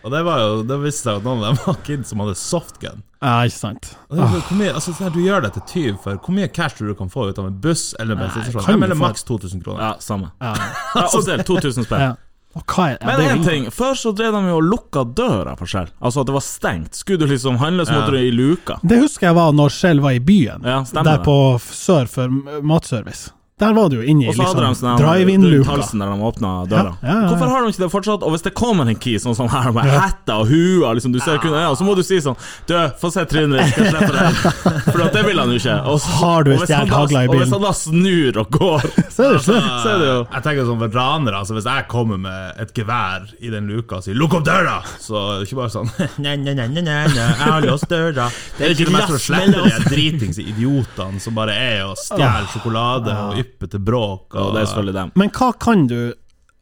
Og det var jo, det visste jeg at noen av dem var kids som hadde softgun. Ja, ikke sant. Og det, hvor mye, altså, her, du gjør det til tyv for Hvor mye cash tror du kan få ut av en buss eller en bensinstasjon? Jeg melder maks 2000 kroner. Ja, samme. Ja. Ja, offisielt 2000 spenn. ja. Er ja, Men det én ting, før så drev de jo og lukka døra for Shell. Altså at det var stengt. Skulle du liksom handle, så måtte du i luka. Det husker jeg var når Shell var i byen. Ja, der på sør for matservice. Der var du jo inne i de liksom, drive-in-luka. halsen der de åpna døra. Ja, ja, ja, ja. Hvorfor har de ikke det fortsatt? Og hvis det kommer en key sånn som her med hette og hua, liksom, du ser kun øya, så må du si sånn Du, få se trynet ditt, skal jeg slippe deg? [laughs] For at det vil han jo ikke. Og, så, Har du og hvis han hagla i Og hvis han da snur og går, [laughs] Så er det slutt. Altså, Jeg tenker sånn for ranere, altså Hvis jeg kommer med et gevær i den luka og sier 'lukk opp døra', så er det ikke bare sånn [laughs] Nei, nei, nei, nei, nei, jeg har låst døra. Det er ikke mest for å slippe de dritings idiotene som bare er og stjeler sjokolade og til bråk. Og det er selvfølgelig dem. Men hva kan du,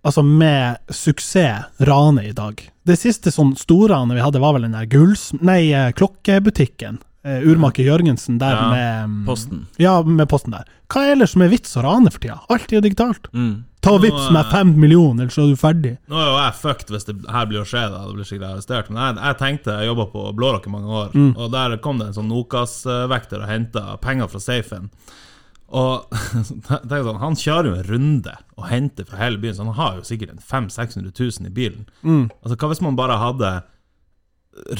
altså med suksess, rane i dag? Det siste sånn storranet vi hadde, var vel den der gulls... Nei, eh, klokkebutikken. Eh, Urmaker Jørgensen der Ja, med mm, Posten. Ja, med posten der. Hva er ellers som er vits å rane for tida? Alt er jo digitalt. Mm. Ta og vips meg fem millioner, ellers så er du ferdig. Nå er jo jeg fucked hvis det her blir å skje, da. Det blir sikkert arrestert. Men jeg, jeg tenkte Jeg jobba på Blårock i mange år, og der kom det en sånn Nokas-vekter og henta penger fra safen. Og [laughs] sånn, Han kjører jo en runde og henter fra hele byen, så han har jo sikkert en 500 000-600 000 i bilen. Altså Hva hvis man bare hadde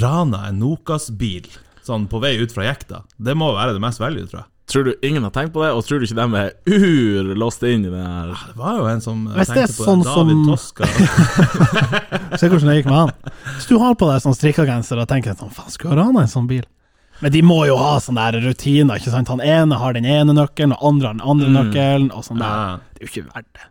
rana en Nokas-bil sånn på vei ut fra jekta? Det må være det mest value, tror jeg. Tror du ingen har tenkt på det, og tror du ikke de er urlåst inn i det her Det var jo en som Hvis det tenkte på sånn det, David som- Toska. Se hvordan det gikk med han. Hvis du har på deg sånn strikkagenser og tenker sånn, faen, skulle jeg rana en sånn bil? Men de må jo ha sånne der rutiner, ikke sant? Han ene har den ene nøkkelen, og andre har den andre nøkkelen, og sånn der. Det er jo ikke verdt det.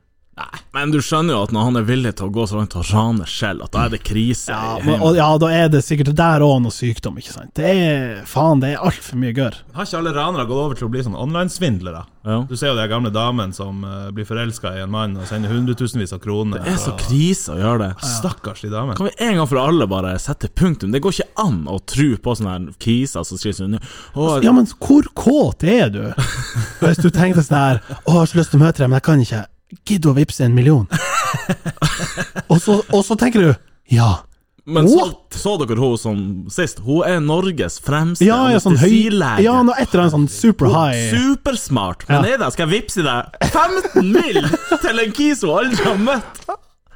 Men du skjønner jo at når han er villig til å gå så langt og rane selv, at da er det krise Ja, men, og, ja, da er det sikkert der òg noe sykdom, ikke sant. Det er faen, det er altfor mye gørr. Har ikke alle ranere gått over til å bli sånn online-svindlere? Ja. Du ser jo de gamle damene som uh, blir forelska i en mann og sender hundretusenvis av kroner. Det er så krise å gjøre det. Stakkars de damene. Kan vi en gang for alle bare sette punktum? Det går ikke an å tro på sånne her kiser som skriver sånn «Å, Ja, men hvor kåt er du? [laughs] Hvis du tenkte sånn her Å, jeg har så lyst til å møte deg, men jeg kan ikke. Gidd å vippse en million. [laughs] og, så, og så tenker du Ja. Men så, så dere hun som sist? Hun er Norges fremste Ja, ja, sånn anestesilege. Ja, noe etter en sånn super high Supersmart. Men Ja. er det, skal jeg vippse deg 15 mill. til en kis hun aldri har møtt?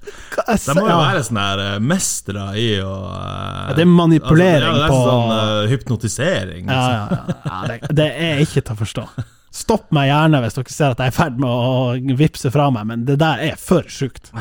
De må jo være sånne her eh, mestere i å eh, Ja, det er manipulering altså, ja, det er på- sånn eh, hypnotisering. Ja, liksom. ja, ja. ja det, det er ikke til å forstå. Stopp meg gjerne hvis dere ser at jeg er i ferd med å vippse fra meg, men det der er for sjukt.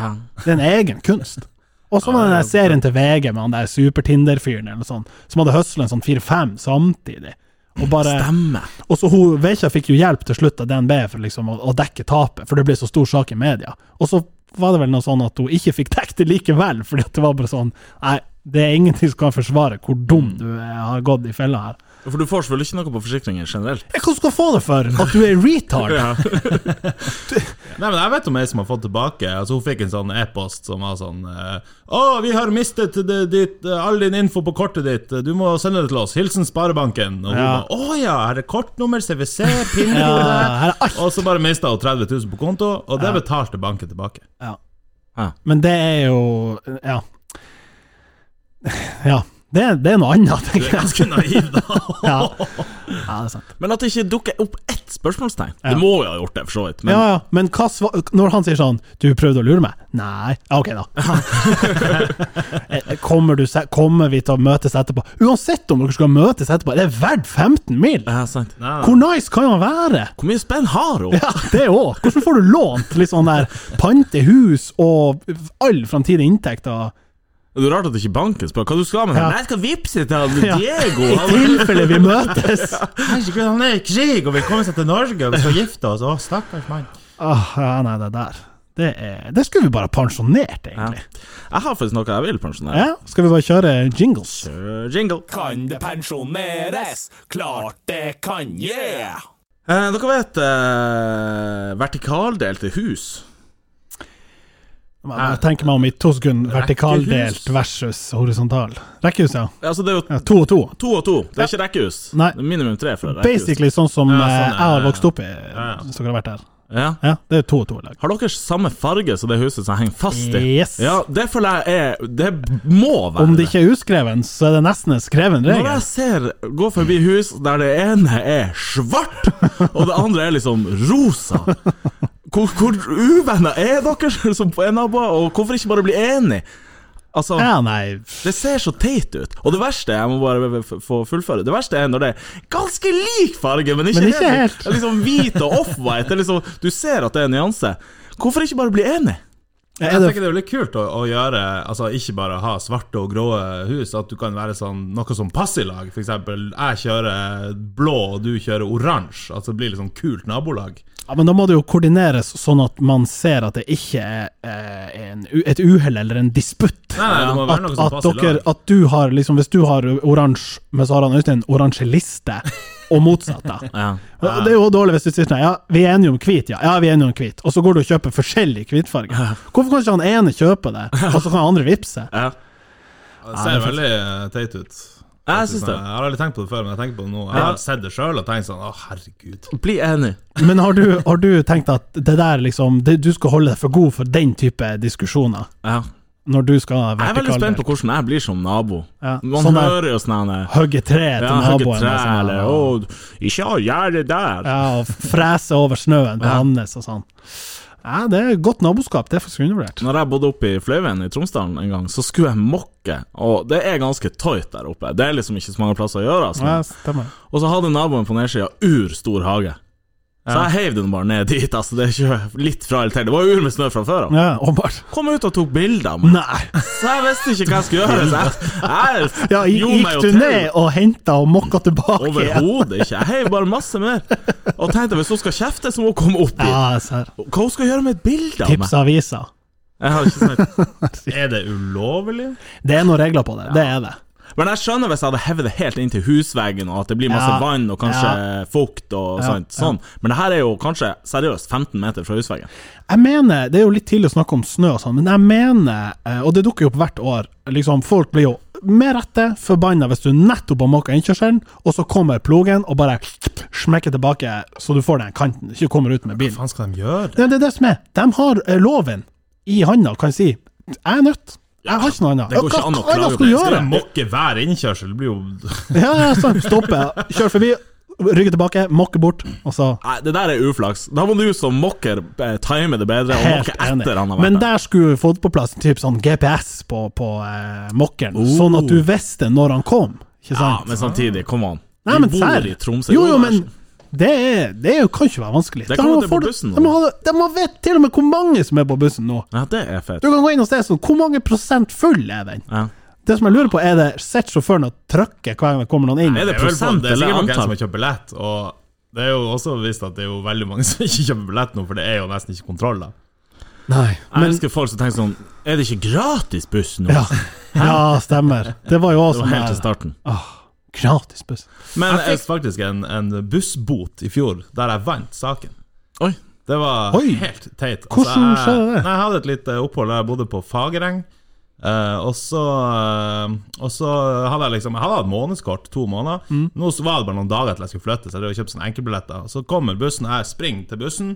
Det er en egen kunst. Og så var den der serien til VG med han der super-Tinder-fyren eller sånt, som hadde høsla en sånn fire-fem samtidig. Og bare Stemmer. Og så hun Veikja fikk jo hjelp til slutt av DNB for liksom å, å dekke tapet, for det ble så stor sak i media. Og så var det vel noe sånn at hun ikke fikk dekket det likevel, fordi at det var bare sånn Nei, det er ingenting som kan forsvare hvor dum du har gått i fella her. For du får selvfølgelig ikke noe på forsikringer generelt. Ja, Hva skal du få det for? At du er retard? Ja. [laughs] Nei, men Jeg vet om ei som har fått tilbake Altså Hun fikk en sånn e-post som var sånn eh, Å, vi har mistet det, ditt, eh, all din info på kortet ditt. Du må sende det til oss. Hilsen Sparebanken. Og hun Ja. ba Å ja, her er kortnummer, [laughs] Ja, her er alt. og så bare mista hun 30 000 på konto, og det betalte banken tilbake. Ja. Ja. Men det er jo Ja. Ja. Det, det er noe annet, Du er ganske naiv, da. Ja. ja, det er sant. Men at det ikke dukker opp ett spørsmålstegn. Ja. Det må jo ha gjort det, for så vidt. Men ja, ja, men hva når han sier sånn Du prøvde å lure meg? Nei. Ja, ok, da. [laughs] Eh, kommer, du kommer vi til å møtes etterpå? Uansett om dere skal møtes etterpå, det er verdt 15 mil! ja, sant. Ja, Hvor nice kan han være? Hvor mye spenn har hun? Ja, det òg. Hvordan får du lånt litt sånn der pante hus og all framtidig inntekt? Og, Det er rart at ikke banken spør hva du skal med den. Ja. Nei, jeg skal vippse til han Ja. Diego. I tilfelle vi møtes! [laughs] Herregud, han er i krig og vil komme seg til Norge og vi skal gifte oss. Å, stakkars mann. Åh, ja, nei, det der Det, er, det skulle vi bare pensjonert, egentlig. jeg har faktisk noe jeg vil pensjonere. Ja. Skal vi bare kjøre jingles? Kjøre jingle. Kan det pensjoneres? Klart det kan, yeah! Eh, dere vet eh, vertikaldelte hus? Jeg tenker meg om i to sekunder. Vertikaldelt versus horisontal. Rekkehus, ja. Altså, det er jo ja. To og to. to og to. Det er ikke rekkehus. Nei. Det er minimum tre for rekkehus. Basically sånn som Ja, sånn, eh, ja, jeg har vokst opp i, hvis dere har vært der. Ja. Ja, det er to og to lag. Har dere samme farge som det huset som henger fast i? Yes. Ja, det føler jeg er Det må være Om det ikke er uskreven, så er det nesten en skreven Når jeg ser gå forbi hus der det ene er svart, [laughs] og det andre er liksom rosa Hvor, hvor uvenner er dere som er naboer, og hvorfor ikke bare bli enige? Altså, Ja, nei det ser så teit ut. Og det verste, jeg må bare få fullføre Det verste er når det er ganske lik farge, men ikke, Men ikke helt. Er liksom hvit og off-white. Liksom, du ser at det er en nyanse. Hvorfor ikke bare bli enig? er Jeg tenker det er litt kult å, å gjøre Altså ikke bare ha svarte og grå hus, at du kan være sånn noe som passer i lag. For eksempel, jeg kjører blå, og du kjører oransje. Altså det blir litt sånn kult nabolag. Ja, Men da må det jo koordineres sånn at man ser at det ikke er eh, en, et uhell eller en disputt. Nei, nei, det må være At, noe som at, passer i dere, at du har liksom Hvis du har oransje, men så har han Øystein oransje liste, og motsatt, da. [laughs] Ja. Ja. Det er jo dårlig hvis du sier sånn Ja, vi er enige om hvit, ja. Ja, vi er enige om hvit. Og så går du og kjøper forskjellig hvitfarge. Hvorfor kan ikke han ene kjøpe det, og så kan han andre vippse? Ja. Det ser veldig teit ut. Jeg syns det. Jeg har aldri tenkt på det før, men jeg tenker på det nå. Jeg har sett det sjøl og tenkt sånn Å, herregud. Bli enig. Men har du, har du tenkt at det der liksom det, Du skal holde deg for god for den type diskusjoner? Ja. Når du skal Jeg er veldig spent på hvordan jeg blir som nabo. Ja, Man sånn hører jo sånn Hogge tre til ja, naboen. tre, sånn, eller Å, ikke gjør det der. Ja, og frese over snøen på Ja. hans og sånn. Ja, det er godt naboskap. Det er faktisk undervurdert. Når jeg bodde oppe i Fløyveien i Tromsdalen en gang, så skulle jeg mokke, og det er ganske tight der oppe. Det er liksom ikke så mange plasser å gjøre. Altså. Ja, stemmer. Og så hadde naboen på nedsida urstor hage. Så jeg heiv den bare ned dit. Altså, det er ikke litt fra eller til. Det var jo ur med snø fra før av. Ja, åpenbart. Kom ut og tok bilder Man. Nei. Så jeg visste ikke hva jeg skulle gjøre. Så jeg, jeg [laughs] Ja, gikk du ned og henta og mokka tilbake? Overhodet ikke. Jeg heiv bare masse mer. Og tenkte hvis hun skal kjefte, så må hun komme opp dit. Ja, ser. Hva hun skal gjøre med et bilde av meg? Tips avisa. Jeg har ikke sett [laughs] Er det ulovlig? Det er noen regler på det. Det er det. Men jeg skjønner hvis jeg hadde hevet det helt inn til husveggen, og at det blir masse Ja. vann og kanskje fukt og Ja, sånt. Sånn. Men det her er jo kanskje seriøst 15 meter fra husveggen. Jeg mener, Det er jo litt tidlig å snakke om snø og sånn, men jeg mener, eh, og det dukker jo opp hvert år liksom Folk blir jo med rette forbanna hvis du nettopp har måka innkjørselen, og så kommer plogen og bare smekker tilbake, så du får den kanten, ikke kommer ut med bilen. Hva faen skal de gjøre? Det, det er det som er. De har eh, loven i handa og kan si 'jeg er nødt'. Jeg har ikke noe annet. det går ikke an å klage på det. Skal jeg mokke hver innkjørsel? Det blir jo [laughs] Ja, ja, sånn. Stoppe, kjør forbi, rygge tilbake, mokke bort, og så Nei, det der er uflaks. Da må du som mokker eh, time det bedre, og Helt mokke enig. etter han har vært Men der. der skulle vi fått på plass en type sånn GPS på, på eh, mokkeren, Oh. sånn at du visste når han kom. Ikke Ja, sant? men samtidig, kom an. Nei, Vi bor serr. i Tromsø. Jo, jo, men så- det, er, det er jo, kan ikke være vanskelig. Det kommer må til på bussen nå. De, må, ha- de må til og med hvor mange som er på bussen nå. Ja, det er fett. Du kan gå inn og se sånn, hvor mange prosent full er den? Ja. Det som jeg lurer på, er det sitter sjåføren og trykker hver gang det kommer noen inn? Er det Det er prosent det er sikkert noen som har kjøpt billett, og det er jo også vist at det er jo veldig mange [laughs] som ikke kjøper billett nå, for det er jo nesten ikke kontroll, da. Nei. Jeg elsker folk som tenker sånn Er det ikke gratis buss nå? ja. ja, stemmer. Det var jo også Det var sånn helt til starten. starten. Gratis buss. Men Jeg fikk faktisk en, en bussbot i fjor, der jeg vant saken. Oi. Det var Oi. helt teit. Altså, Hvordan skjedde det? Jeg, jeg hadde et lite opphold der jeg bodde på Fagereng. Eh, og så eh, Og så hadde jeg liksom Jeg hadde hatt månedskort to måneder. Mm. Nå var det bare noen dager til jeg skulle flytte, så jeg kjøpte kjøpt sånne enkeltbilletter. Så kommer bussen, jeg springer til bussen.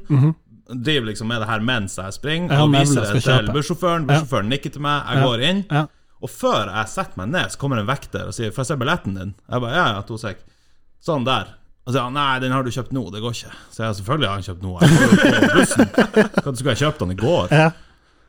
Driver liksom med det her mens jeg springer, Jeg og viser det til bussjåføren. bussjåføren. Bussjåføren nikker til meg, jeg Ja. går inn. Ja. Og før jeg setter meg ned, så kommer en vekter og sier 'Får jeg se billetten din?' Jeg bare 'Ja, ja, to sek'. Sånn der. Og så sier han 'Nei, den har du kjøpt nå, det går ikke'. Så jeg selvfølgelig har han kjøpt nå. [laughs] Hva skulle jeg kjøpt den i går? Ja.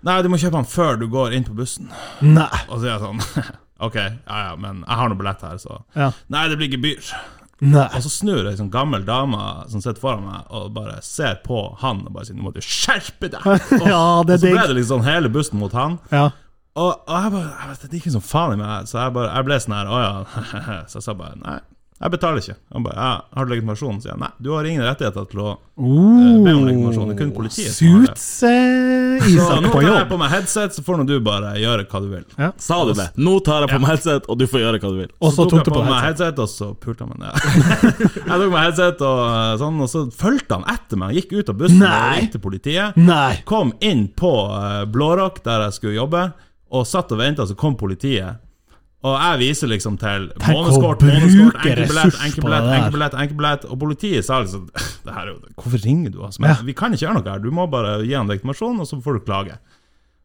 Nei, du må kjøpe den før du går inn på bussen. Nei. Og så sier jeg sånn [laughs] Ok, ja ja, men jeg har noe billett her, så Ja. Nei, det blir gebyr. Nei. Og så snur ei sånn gammel dame som sitter foran meg, og bare ser på han og bare sier 'Nå må du skjerpe deg'. [laughs] Ja, det Og så ble det liksom hele bussen mot han. Ja. Og, og jeg bare jeg vet, Det gikk som faen i meg, så jeg, bare, jeg ble sånn her Å ja. [laughs] Så jeg sa bare nei, jeg betaler ikke. Han bare ja, har du legitimasjon? Så sier jeg nei, du har ingen rettigheter til å Uh, be om legitimasjon. Det er kun politiet som har det. Eh, Så nå tar jeg på meg headset, så får nå du bare gjøre hva du vil. Sa du det? Nå tar jeg på meg headset, og du får gjøre hva du vil. Og så tok du jeg på meg headset. og så pulte han meg ned. [laughs] jeg tok meg headset, og eh, sånn, og så fulgte han etter meg. Gikk ut av bussen Nei. og ringte politiet. Nei. Kom inn på Blårock, der jeg skulle jobbe, og satt og venta, så kom politiet. Og jeg viser liksom til månedskort, månedskort, enkeltbillett, enkeltbillett, enkeltbillett, enkeltbillett. Og politiet sa liksom [laughs] det her er Hvorfor ringer du oss? Men Ja. vi kan ikke gjøre noe her. Du må bare gi han legitimasjon, og så får du klage.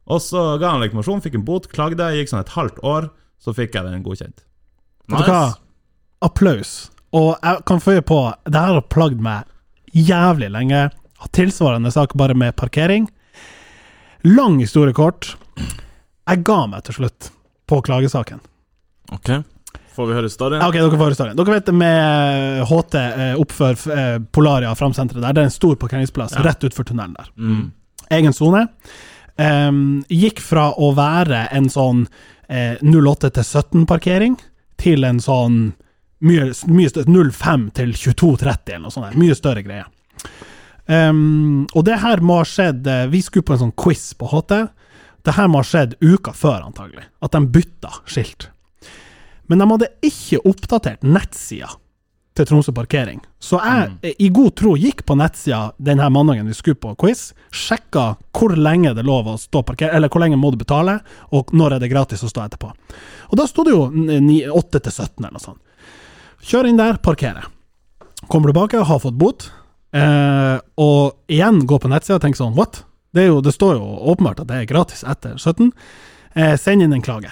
Og så ga han legitimasjon, fikk en bot, klagde, gikk sånn et halvt år, så fikk jeg den godkjent. Vet du hva? Applaus. Og jeg kan føye på, det her har plagd meg jævlig lenge. Har Tilsvarende sak bare med parkering. Lang historie kort. Jeg ga meg til slutt på klagesaken. Ok, får vi høre storyen? Ok, dere får høre historien. Dere vet med HT eh, oppfor eh, Polaria framsenteret der. Det er en stor parkeringsplass rett utfor tunnelen der. Mm. Egen sone. Um, gikk fra å være en sånn eh, 08 til 17-parkering til en sånn mye, mye større 05 til 22.30 eller noe sånt. der. Mye større greie. Um, og det her må ha skjedd eh, Vi skulle på en sånn quiz på HT. Det her må ha skjedd uka før, antagelig. At de bytta skilt. Men de hadde ikke oppdatert nettsida til Tromsø Parkering. Så jeg, eh, i god tro, gikk på nettsida denne mandagen vi skulle på quiz, sjekka hvor lenge det er lov å stå parkere, eller hvor lenge må du betale, og når er det gratis å stå etterpå. Og da sto det jo 8 til 17 eller noe sånt. Kjør inn der, parkere. Kommer tilbake, har fått bot, eh, og igjen gå på nettsida og tenke sånn, what? Det, er jo, det står jo åpenbart at det er gratis etter 17. Eh, send inn en klage.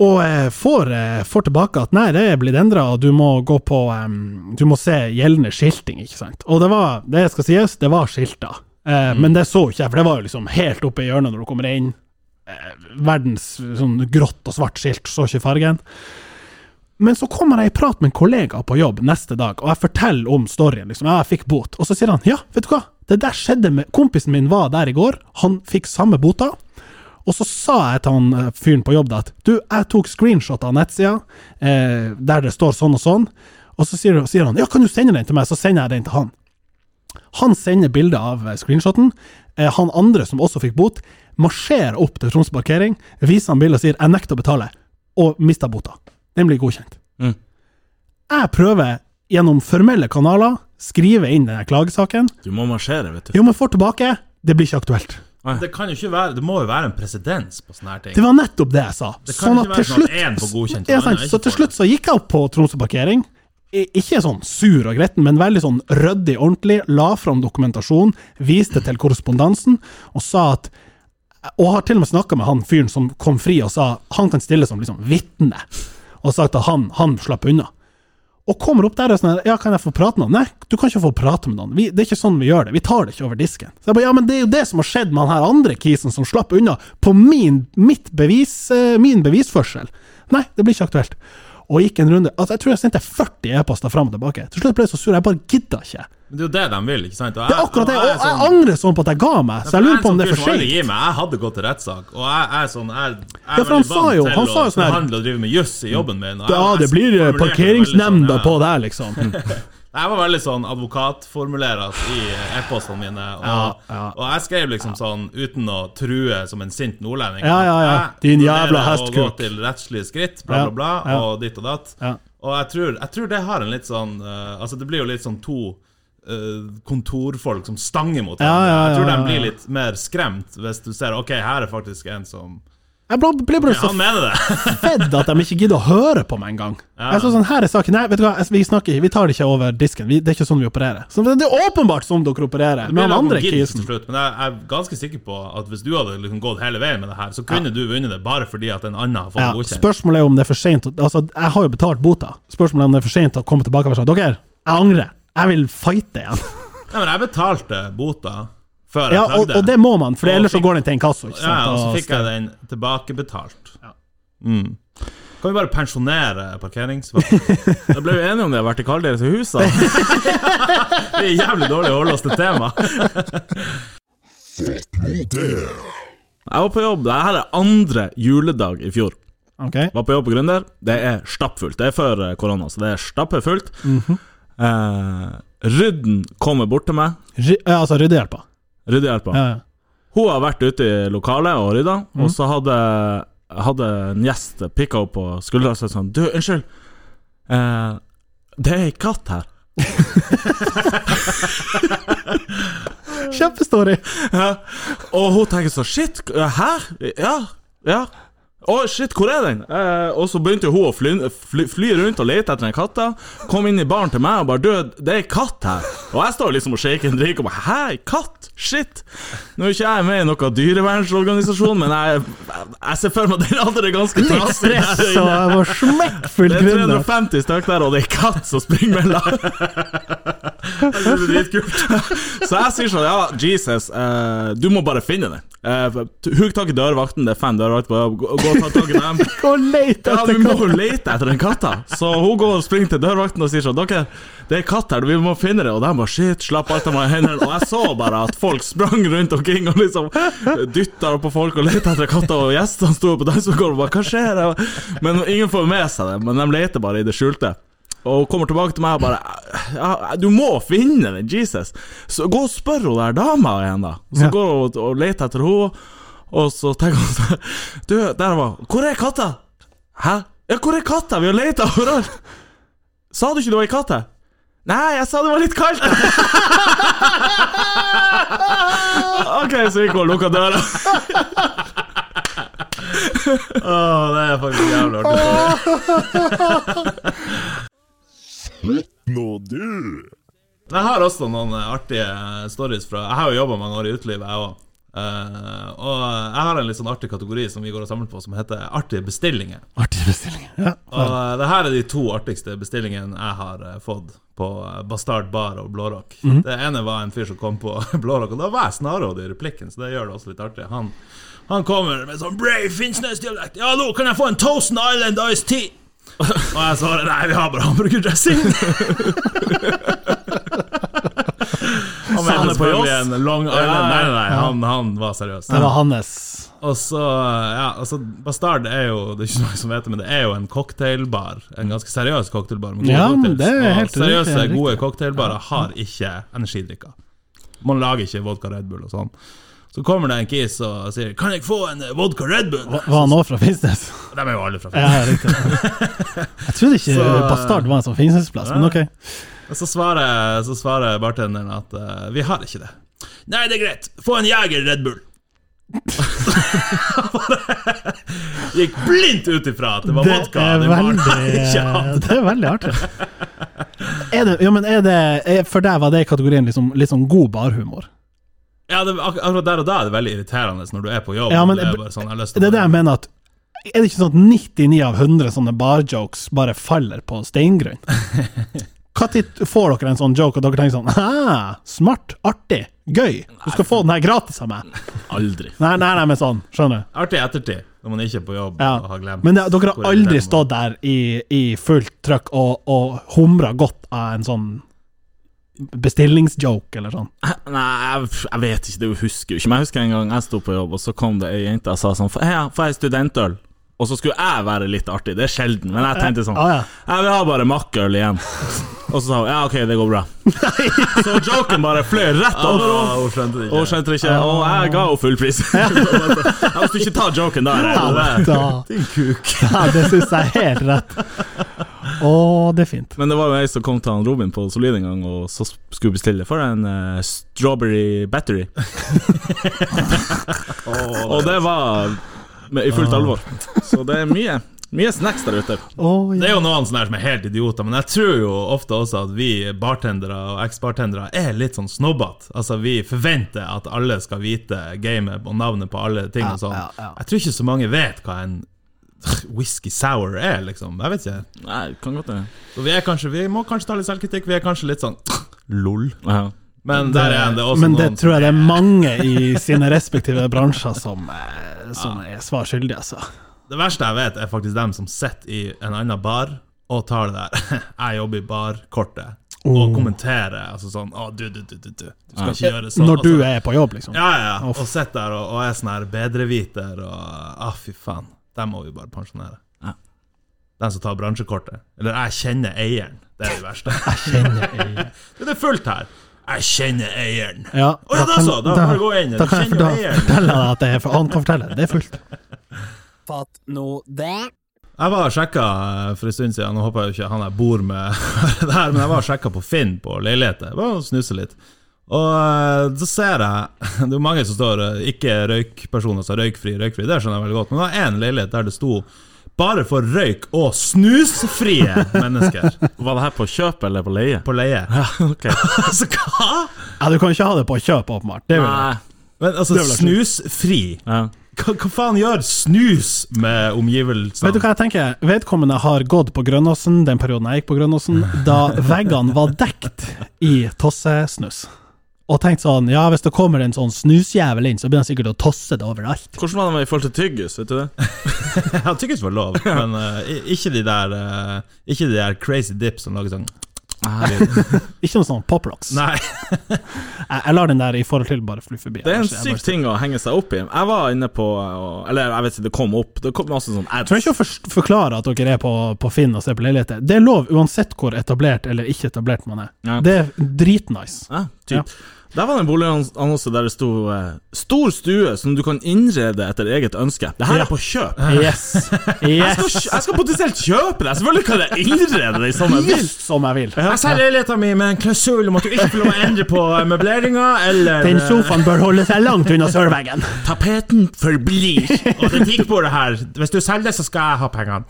Og eh, får, eh, får tilbake at nei, det er blitt endra, og du må gå på em, Du må se gjeldende skilting, ikke sant. Og det var, det skal sies, det var skilta. Eh, Men det så ikke jeg, for det var jo liksom helt oppe i hjørnet når du kommer inn. Eh, verdens sånn grått og svart skilt, så ikke fargen. Men så kommer jeg i prat med en kollega på jobb neste dag, og jeg forteller om storyen. liksom, jeg fikk bot. Og så sier han ja, vet du hva, det der skjedde med Kompisen min var der i går, han fikk samme bota. Og så sa jeg til han eh, fyren på jobb at du, jeg tok screenshot av nettsida eh, der det står sånn og sånn, og så sier, sier han ja, kan du sende den til meg, så sender jeg den til han. Han sender bilde av eh, screenshoten. Eh, han andre, som også fikk bot, marsjerer opp til Troms parkering, viser han bildet og sier 'jeg nekter å betale', og mister bota. Den blir godkjent. Mm. Jeg prøver gjennom formelle kanaler skrive inn denne klagesaken. Du må marsjere, vet du. Jo, men får tilbake. Det blir ikke aktuelt. Det kan jo ikke være Det må jo være en presedens på sånne her ting. Det var nettopp det jeg sa. Det kan Sånn at til sånn slutt godkjent, ja, sant. Så til slutt så gikk jeg opp på Tromsø parkering. Ikke sånn sur og gretten, men veldig sånn ryddig, ordentlig. La fram dokumentasjon, viste til korrespondansen, og sa at Og har til og med snakka med han fyren som kom fri og sa han kan stille som liksom vitne, og sagt at han, han slapp unna. Og kommer opp der og sånn Ja, kan jeg få prate med han? Nei, du kan ikke få prate med noen. Vi, det er ikke sånn vi gjør det. Vi tar det ikke over disken. Så jeg bare, ja, men det er jo det som har skjedd med han her andre kisen som slapp unna på min, bevis, eh, min bevisførsel. Nei, det blir ikke aktuelt. Og gikk en runde Altså, jeg tror jeg sendte 40 e-poster fram og tilbake. Til slutt ble jeg så sur, jeg bare gidda ikke. Men det er jo det de vil, ikke sant? Og Det er akkurat det, og jeg sånn, jeg sånn- angrer sånn på at jeg ga meg, så jeg lurer på om det er for sånn sent. Jeg hadde gått til rettssak, og jeg er sånn Jeg, jeg er Ja, han sa jo- til han sa å sånn forhandle og drive med juss i jobben min. jeg- Ja, det blir parkeringsnemnda sånn, på deg, liksom. [laughs] Jeg var veldig sånn advokatformulerer i e-postene mine, og, Ja, ja. og jeg skrev liksom sånn uten å true som en sint nordlending. Ja, ja, ja. jeg Din jævla hestkuk. gå til rettslige skritt, bla, bla, bla, og ditt og datt. Og jeg tror, jeg tror det har en litt sånn eh, Altså, det blir jo litt sånn to kontorfolk som stanger mot Ja, ja, ja, Jeg tror de blir litt mer skremt hvis du ser Ok, her er faktisk en som Jeg ble- ble bare så mener det! [laughs] fedd at de ikke gidder å høre på meg engang. Ja. Jeg så sånn, her er saken Nei, vet du hva, vi snakker ikke Vi tar det ikke over disken. Vi, det er ikke sånn vi opererer. Så det er åpenbart sånn dere opererer. Med han andre kisen. slutt, men jeg er ganske sikker på at hvis du hadde liksom gått hele veien med det her, så kunne du vunnet det bare fordi at en annen har fått Ja, godkjent. spørsmålet er om det er for sent Altså, jeg har jo betalt bota. Spørsmålet er om det er for sent å komme tilbake og si dere, jeg angrer. Jeg vil fighte igjen. Nei, men jeg betalte bota før Ja, jeg og, prøvde. og det må man, for Og ellers så går den til en kasso. Ikke sant? ja, og så fikk jeg den tilbakebetalt. Ja. Mm. Kan vi bare pensjonere parkeringsvakten? [laughs] Da ble vi enige om det vertikaldelt i huset. [laughs] Det er jævlig dårlig å holde oss til tema. Jeg var på jobb, Dette er andre juledag i fjor. Ok. Var på jobb på Gründer. Det er stappfullt. Det er før eh, korona, så det er stappfullt. Eh, Rydden kommer bort til meg. Ry- altså ryddehjelpa. Ryddehjelpa. Ja, ja. Hun har vært ute i lokalet og rydda, og så hadde, hadde en gjest pikka opp på skuldra og sagt sånn Du, unnskyld. Eh, det er ei katt her. [laughs] Kjempestory! Ja. Og hun tenker så Shit, hæ? Ja, ja. Å, shit, hvor er den? Eh, og så begynte hun å fly, fly, fly rundt og lete etter den katta. Kom inn i baren til meg og bare Du, det er katt her. Og jeg står liksom og shaker en drink og bare Hæ, ei katt? Shit. Nå er ikke jeg med i noen dyrevernsorganisasjon, men jeg, jeg ser for meg at den andre ganske inne. jeg var smekkfull Det er 350 stykk der, og det er katt som springer mellom. [laughs] Det er dritkult. Så jeg sier sånn, ja, Jesus, eh, du må bare finne den. Eh, Hugg tak i dørvakten, det er fem dørvakter. Gå og ta i dem. [laughs] Gå og lete Ja, etter vi må katt. lete etter den katta. Så hun går og springer til dørvakten og sier sånn Dere, det er katt her, vi må finne det. Og de bare shit, slapp alt av meg i hendene. Og jeg så bare at folk sprang rundt omkring og liksom dytta på folk og lette etter katta. Og gjestene sto på dansegulvet og bare Hva skjer? Men ingen får med seg det. Men de leter bare i det skjulte. Og hun kommer tilbake til meg og bare ja, Du må finne den, Jesus! Så gå og spør hun der dama igjen, da. Så Ja. går hun og, og leter etter henne, og så tenker han sånn Du, der var Hvor er katta? Hæ? Ja, hvor er katta? Vi har leita overalt! Sa du ikke det var ei katt her? Nei, jeg sa det var litt kaldt! [laughs] ok, så gikk hun og lukka døra. Åh, det er faktisk jævlig artig. Nå, du! Jeg har også noen eh, artige stories fra Jeg har jo jobba mange år i utelivet, jeg òg. Og jeg har en litt sånn artig kategori som vi går og samler på, som heter artige bestillinger. Artige bestillinger, Ja. Og uh, det her er de to artigste bestillingene jeg har uh, fått på Bastard Bar og Blårock. Det ene var en fyr som kom på [laughs] Blårock, og da var jeg snarrådig i replikken, så det gjør det også litt artig. Han, han kommer med sånn Brave Finnsnes-dialekt. Ja, nå kan jeg få en Toast Island Ice Tea! [laughs] Og jeg svarer nei, vi har bare hamburgerdressing. [laughs] Han Sa han mente det på Joss? Long Island. Ja, Nei, nei, nei, han, han var seriøs. Det var hans. Og så, ja, altså Bastard er jo Det er ikke noe som vet det, men det er jo en cocktailbar. En ganske seriøs cocktailbar. med gode Ja, cocktails. det er Og seriøse, riktig, gode cocktailbarer har ikke energidrikker. Man lager ikke vodka Red Bull og sånn. Så kommer det en kis og sier 'Kan jeg få en eh, vodka Red Bull?' Var var han òg fra Finnsnes? [laughs] De er jo alle fra Finnsnes. Ja. Jeg trodde ikke [laughs] Så- Bastard var en sånn Finnsnesplass, men ok. Og så svarer, så svarer bartenderen at uh, 'Vi har ikke det'. Nei, det er greit. Få en Jeger Red Bull. [laughs] Gikk blindt ut ifra at det var Det vodka. er veldig, [laughs] det er veldig artig. Er det, ja, men er det For deg var det i kategorien liksom, litt sånn god barhumor? Ja, det, akkurat der og da er det veldig irriterende når du er på jobb. Ja, men det er sånn, Det det jeg mener at Er det ikke sånn at 99 av 100 sånne barjokes bare faller på steingrunn? [laughs] Når får dere en sånn joke og dere tenker sånn ah, Smart, artig, gøy. Du skal få den her gratis av meg. Aldri. Nei, nei, nei, men sånn. Skjønner du? Artig i ettertid, når man ikke er på jobb Ja. og har glemt Men det, dere har aldri stått der i, i fullt trøkk og, og humra godt av en sånn bestillingsjoke eller sånn. Nei, jeg, jeg vet ikke, det husker jo ikke. Men jeg husker en gang jeg sto på jobb, og så kom det ei jente og sa sånn får jeg studentøl? Og så skulle jeg være litt artig. Det er sjelden, men jeg tenkte sånn ja. Jeg vil ha bare makkøl igjen. Og så sa hun ja, ok, det går bra. [laughs] Så joken bare fløy rett over henne. Hun skjønte det Og hun ikke. skjønte det ikke, og jeg ga henne full pris. [laughs] Jeg du ikke ta joken der. Din kuk. ja, det syns jeg er helt rett. Å, det er fint. Men det var jo ei som kom til han Robin på Solid en gang, og så skulle bestille for en uh, strawberry battery. [laughs] og det var i fullt alvor. Så det er mye, mye snacks der ute. Å, Det er jo noen sånne som er helt idioter, men jeg tror jo ofte også at vi bartendere og eks-bartendere er litt sånn snobbete. Altså, vi forventer at alle skal vite gamet og navnet på alle ting Ja, og sånn. ja, ja. Jeg tror ikke så mange vet hva en whisky sour er, liksom. Jeg vet ikke. Nei, kan godt det. Så vi er kanskje Vi må kanskje ta litt selvkritikk. Vi er kanskje litt sånn [tsk] lol. Ja. Men der er det også Men det tror jeg det er mange i sine respektive bransjer som, som ja. er svar skyldige, altså. Det verste jeg vet, er faktisk dem som sitter i en annen bar og tar det der [laughs] 'jeg jobber i bar'-kortet. Oh. Og kommenterer altså sånn 'Å, du, du, du, du, du. skal ja. ikke gjøre sånn'. Når du er på jobb, liksom. Ja, ja. Og sitter der og, og er sånn her bedreviter og ah, fy faen. Dem må vi bare pensjonere. Ja. Den som tar bransjekortet. Eller 'jeg kjenner eieren'. Det er det verste. Kjenner eieren. [laughs] det er fullt her. 'Jeg kjenner eieren'. Ja, Å ja, da kan- så, da da, du gå inn. Da kan jeg da, fortelle, deg at det er for han kan fortelle. Det er fullt. [laughs] Fatt nå det. Jeg var og sjekka eh, for en stund siden, nå håper jeg jo ikke han jeg bor med [laughs] det her, men jeg var og sjekka på Finn på leiligheter. Bare snuse litt. Og eh, så ser jeg [laughs] Det er mange som står eh, ikke røykpersoner, altså røykfri, røykfri. Det skjønner jeg veldig godt. Men det var én leilighet der det sto bare for røyk og snusfrie mennesker [laughs] Var det her på kjøp eller på leie? på leie. Ja, ok. [laughs] Altså, hva?! Ja, du kan ikke ha det på kjøp, åpenbart. Det vil jeg. Men altså, Det ikke. snusfri Ja. hva, hva faen gjør snus med omgivelsene? Vet du hva jeg tenker? Vedkommende har gått på Grønnåsen den perioden jeg gikk på Grønnåsen, da veggene var dekt i tossesnus. Og tenkt sånn, ja hvis det kommer en sånn snusjævel inn, så blir han sikkert å tosse det overalt. Hvordan var det med i forhold til tyggis, vet du det? [laughs] Ja, tyggis var lov, men uh, ikke de der uh, Ikke de der crazy dips som lager sånn [laughs] Ikke noe sånn poprocks. Nei. [laughs] Jeg, jeg lar den der i forhold til bare fly forbi. Det er en syk ting å henge seg opp i. Jeg var inne på Eller jeg vet ikke, det kom opp. Det kom masse sånn ads. trenger ikke å for- forklare at dere er på, på Finn og ser på leiligheter. Det er lov uansett hvor etablert eller ikke etablert man er. Ja. Det er dritnice. Ja, typ. Der var det en boligannonse der det sto eh, 'Stor stue som du kan innrede etter eget ønske'. Det her Ja. er på kjøp. [laughs] Yes. Jeg skal, jeg skal potensielt kjøpe det! Selvfølgelig kan jeg innrede det som jeg vil. Som jeg vil. Jeg selger leiligheten min med en klausul om at du ikke får lov å endre på eh, møbleringa eller Den sofaen bør holde seg langt unna sørveggen. Tapeten forblir. Og det tikkbordet her, hvis du selger det, så skal jeg ha pengene.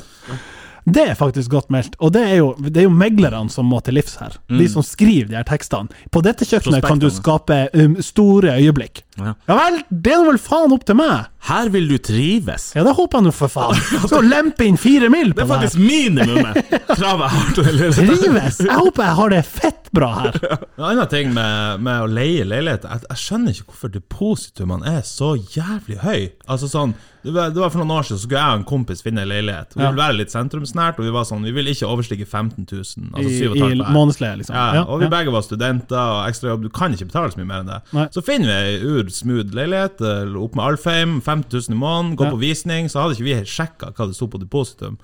Det er faktisk godt meldt. Og det er jo, det er jo meglerne som må til livs her. De som skriver de her tekstene. På dette kjøkkenet kan du skape um, store øyeblikk. Ja. Ja vel, det er vel faen opp til meg! Her vil du trives. Ja, det håper jeg nå, for faen. [laughs] Så lempe inn fire mil Det på er det er faktisk minimumet kravet jeg har til å lese. Trives! Jeg håper jeg har det fett bra her. [laughs] En annen ting med, med å leie leilighet jeg, jeg skjønner ikke hvorfor depositumene er så jævlig høy. Altså sånn det var, det var For noen år siden så skulle jeg og en kompis finne en leilighet. Vi Ja. ville være litt sentrumsnært, og vi var sånn Vi vil ikke overstige 15 000. Altså I, 7 i 500 månedsleie, liksom. Ja, og vi begge var studenter og ekstrajobb. Du kan ikke betale så mye mer enn det. Nei. Så finner vi ei ur-smooth leilighet eh, opp med Alfheim, 50 000 i måneden, gå Ja. på visning. Så hadde ikke vi sjekka hva det sto på depositum.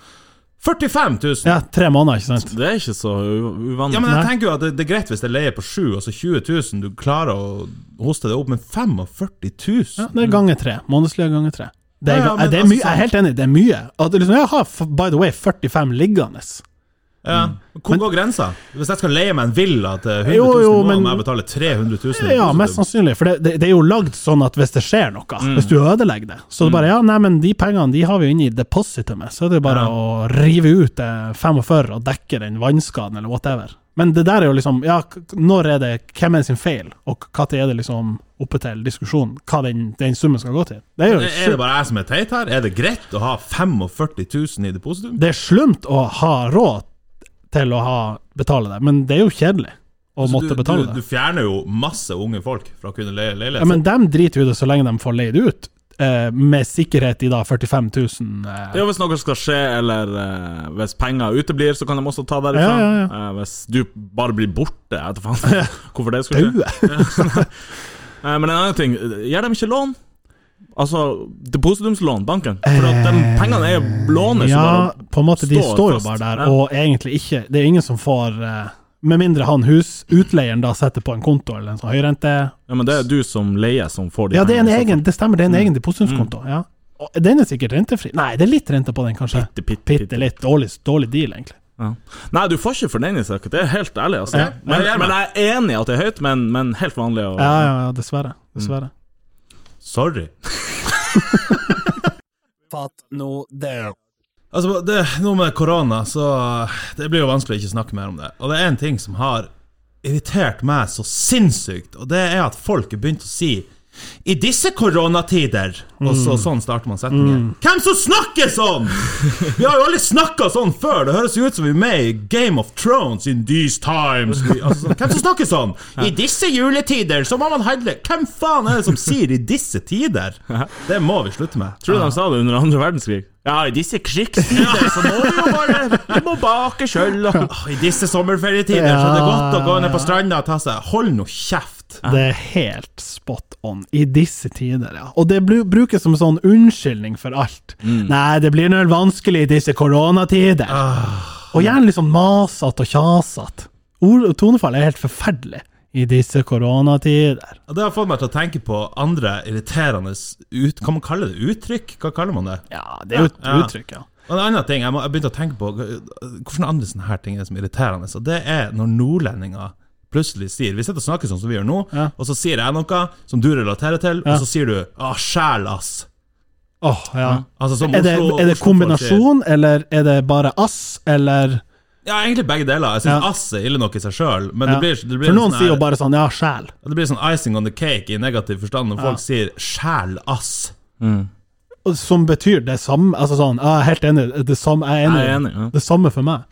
45 000! Ja, tre måneder, ikke sant? Det er ikke så uvanlig. Ja, men jeg tenker jo at det, det er greit hvis det leier på 7, altså 20 000, du klarer å hoste det opp, men 45 000? Ja, det er ganger tre. Månedslige ganger tre. Det er, Ja, ja, men det er altså mye, jeg er helt enig, det er mye. At liksom, jeg har by the way 45 liggende. Ja. Hvor går grensa? Hvis jeg skal leie meg en villa til 100 000 Jo, jo, men- må jeg betale 300 000? Ja, mest sannsynlig. For det, det, det er jo lagd sånn at hvis det skjer noe, Mm. hvis du ødelegger det Så det bare ja, nei, men de pengene de har vi jo inne i depositumet, så er det bare Ja. å rive ut det 45 og dekke den vannskaden eller whatever. Men det der er jo liksom Ja, når er det Hvem er det sin feil, og når er det liksom oppe til diskusjon hva den, den summen skal gå til? Det er jo Er det bare jeg som er teit her? Er det greit å ha 45 000 i depositum? Det er slumt å ha råd til å ha, betale det, men det er jo kjedelig å Altså, måtte du, betale du, du fjerner jo masse unge folk fra å kunne leie leilighet. Ja, men de driter jo i det så lenge de får leid ut, eh, med sikkerhet i da 45 000. Eh. Ja, Hvis noe skal skje, eller eh, hvis penger uteblir, så kan de også ta derifra. Ja, ja, Eh, hvis du bare blir borte, jeg vet faen [laughs] hvorfor det skulle skje. [laughs] Eh, men en annen ting, gir de ikke lån? Altså depositumslån, banken? For at de pengene er jo ja, som bare på en måte, de står jo bare der, og egentlig ikke Det er ingen som får eh, Med mindre han husutleieren da setter på en konto eller en sånn høyrente Ja, men det er du som leier som får de Ja, det en pengene, Ja, egen, det stemmer, det er en Mm. egen depositumskonto. Ja. Og den er sikkert rentefri. Nei, det er litt rente på den, kanskje. Pitte, pitte, pitte, pitte litt. Dårlig, dårlig deal, egentlig. Ja. Nei, du får ikke for den i saken, det er helt ærlig. Altså. Ja. Men, men jeg er enig i at det er høyt, men, men helt vanlig. Og, Ja, ja, ja, dessverre. Dessverre. Sorry. [laughs] Fatt nå det. Altså, det, Nå med korona, så Det blir jo vanskelig å ikke snakke mer om det. Og det er en ting som har irritert meg så sinnssykt, og det er at folk har begynt å si i disse koronatider Og så sånn starter man setningen. Hvem som snakker sånn?! Vi har jo aldri snakka sånn før! Det høres jo ut som vi er med i Game of Thrones in these times. [laughs] Altså, hvem som snakker sånn?! I disse juletider så må man handle Hvem faen er det som sier 'i disse tider'? Det må vi slutte med. Tror du de sa det under andre verdenskrig? Ja, i disse krigstider så må vi jo bare Vi må bake sjøl I disse sommerferietider så er det godt å gå ned på stranda og ta seg Hold nå kjeft! Det er helt spot on i disse tider, ja. Og det brukes som sånn unnskyldning for alt. Nei, det blir nå vanskelig i disse koronatider. Og gjerne litt sånn masete og kjasete. Ord og tonefall er helt forferdelig i disse koronatider. Det har fått meg til å tenke på andre irriterende ut, Kan man kalle det uttrykk? Hva kaller man det? Ja, det er jo Ja. uttrykk, ja. Og en annen ting, jeg, må, jeg begynte å tenke på hvordan andre sånne her ting er som er irriterende. Og det er når nordlendinger plutselig sier Vi sitter og snakker sånn som vi gjør nå, Ja. og så sier jeg noe som du relaterer til, Ja. og så sier du 'ah, sjæl, ass'. Åh, ja. Altså, som Er det, Oslo- er det kombinasjon, eller er det bare ass, eller Ja, egentlig begge deler. Jeg syns Ja. ass er ille nok i seg sjøl, men ja. det blir, det blir For noen sånn sier jo bare sånn ja, sjæl. Det blir sånn icing on the cake i negativ forstand når Ja. folk sier 'sjæl, ass'. Mm. Som betyr det samme Altså sånn, jeg er helt enig, det samme, jeg er enig, Jeg er enig, ja. det samme for meg.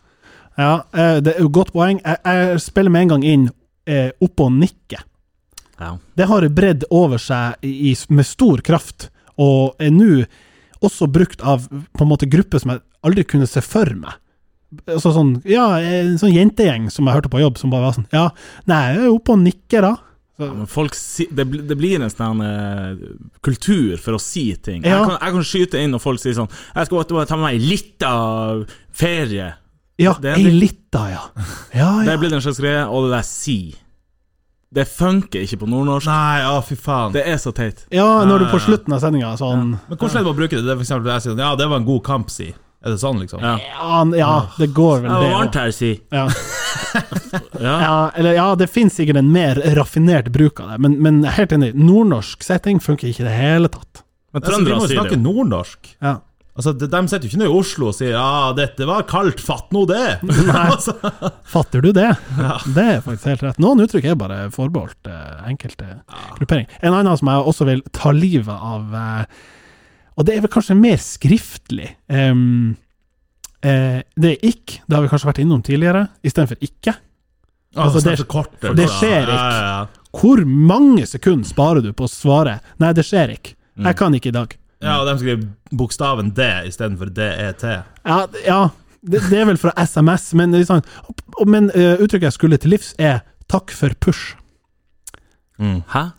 Ja, eh, det er jo godt poeng. Jeg, jeg spiller med en gang inn eh, oppå nikke. Ja. Det har bredd over seg i, med stor kraft, og er nå også brukt av på en måte grupper som jeg aldri kunne se for meg. Altså sånn, ja, en sånn jentegjeng som jeg hørte på jobb, som bare var sånn Ja, nei, jeg er oppe og nikker, da. Ja, folk det, blir en sånn uh, kultur for å si ting. Ja. Jeg, kan, jeg kan skyte inn når folk sier sånn 'Jeg skal bare ta med meg litt av ferie'. Ja, Det ei lita, ja. [laughs] Ja, Det ja. er blitt en slags greie, og det der 'si'. Det funker ikke på nordnorsk. Nei, å, fy faen. Det er så teit. ja, når du på Ja, ja. slutten av sendinga sånn Men hvordan er det å bruke det? Det for eksempel jeg sier Ja, det var en god kamp, si. Er det sånn, liksom? Ja. Ja, ja det går vel, Det det. var varmt her, si. Ja. [laughs] Ja. Ja, eller ja, det finnes sikkert en mer raffinert bruk av det, men, men helt enig, nordnorsk setting funker ikke i det hele tatt. Men trøndere sier det. vi må snakke nordnorsk. Ja. Altså, de, de sitter jo ikke nede i Oslo og sier 'ja, dette var kaldt, fatt nå det'. [laughs] [laughs] Nei, Fatter du det? Det er faktisk helt rett. Noen uttrykk er bare forbeholdt eh, enkelte grupperinger. En annen som jeg også vil ta livet av, eh, og det er vel kanskje mer skriftlig um, eh, Det er ikk. Det har vi kanskje vært innom tidligere, istedenfor ikke. Altså, det- det, kort, for det skjer ikke. Ja, ja, ja. Hvor mange sekunder sparer du på å svare 'nei, det skjer ikke'? Jeg kan ikke i dag. Ja, og de skriver bokstaven D istedenfor DET. Ja, ja det, det er vel fra SMS, men, det og- men uh, uttrykket jeg skulle til livs, er 'takk for push'. Hæ?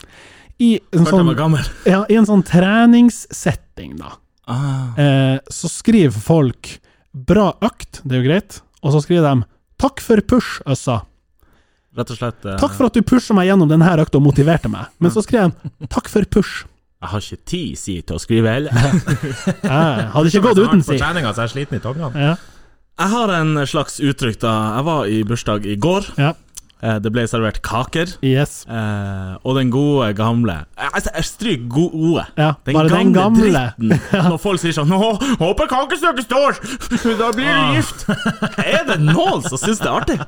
I en sånn, [laughs] ja, i en sånn treningssetting, da, Ah. eh, så skriver folk 'bra økt', det er jo greit, og så skriver de 'takk for push, Øssa'. Rett og slett eh, Takk for at du pusha meg gjennom denne økta og motiverte meg. Men så skrev de 'takk for push'. Jeg har ikke tid, si, til å skrive heller. [laughs] Jeg hadde ikke gått uten, si. så er sliten i togene. Ja, Jeg har en slags uttrykk da Jeg var i bursdag i går. ja, Eh, Det ble servert kaker. yes. Eh, og den gode, gamle Jeg, altså, jeg stryker gode. Ja, bare den gamle. dritten. [laughs] Når folk sier sånn 'Nå, håper kakestykket står! [laughs] Da blir Ah. du gift!' Er det noen som syns det er artig?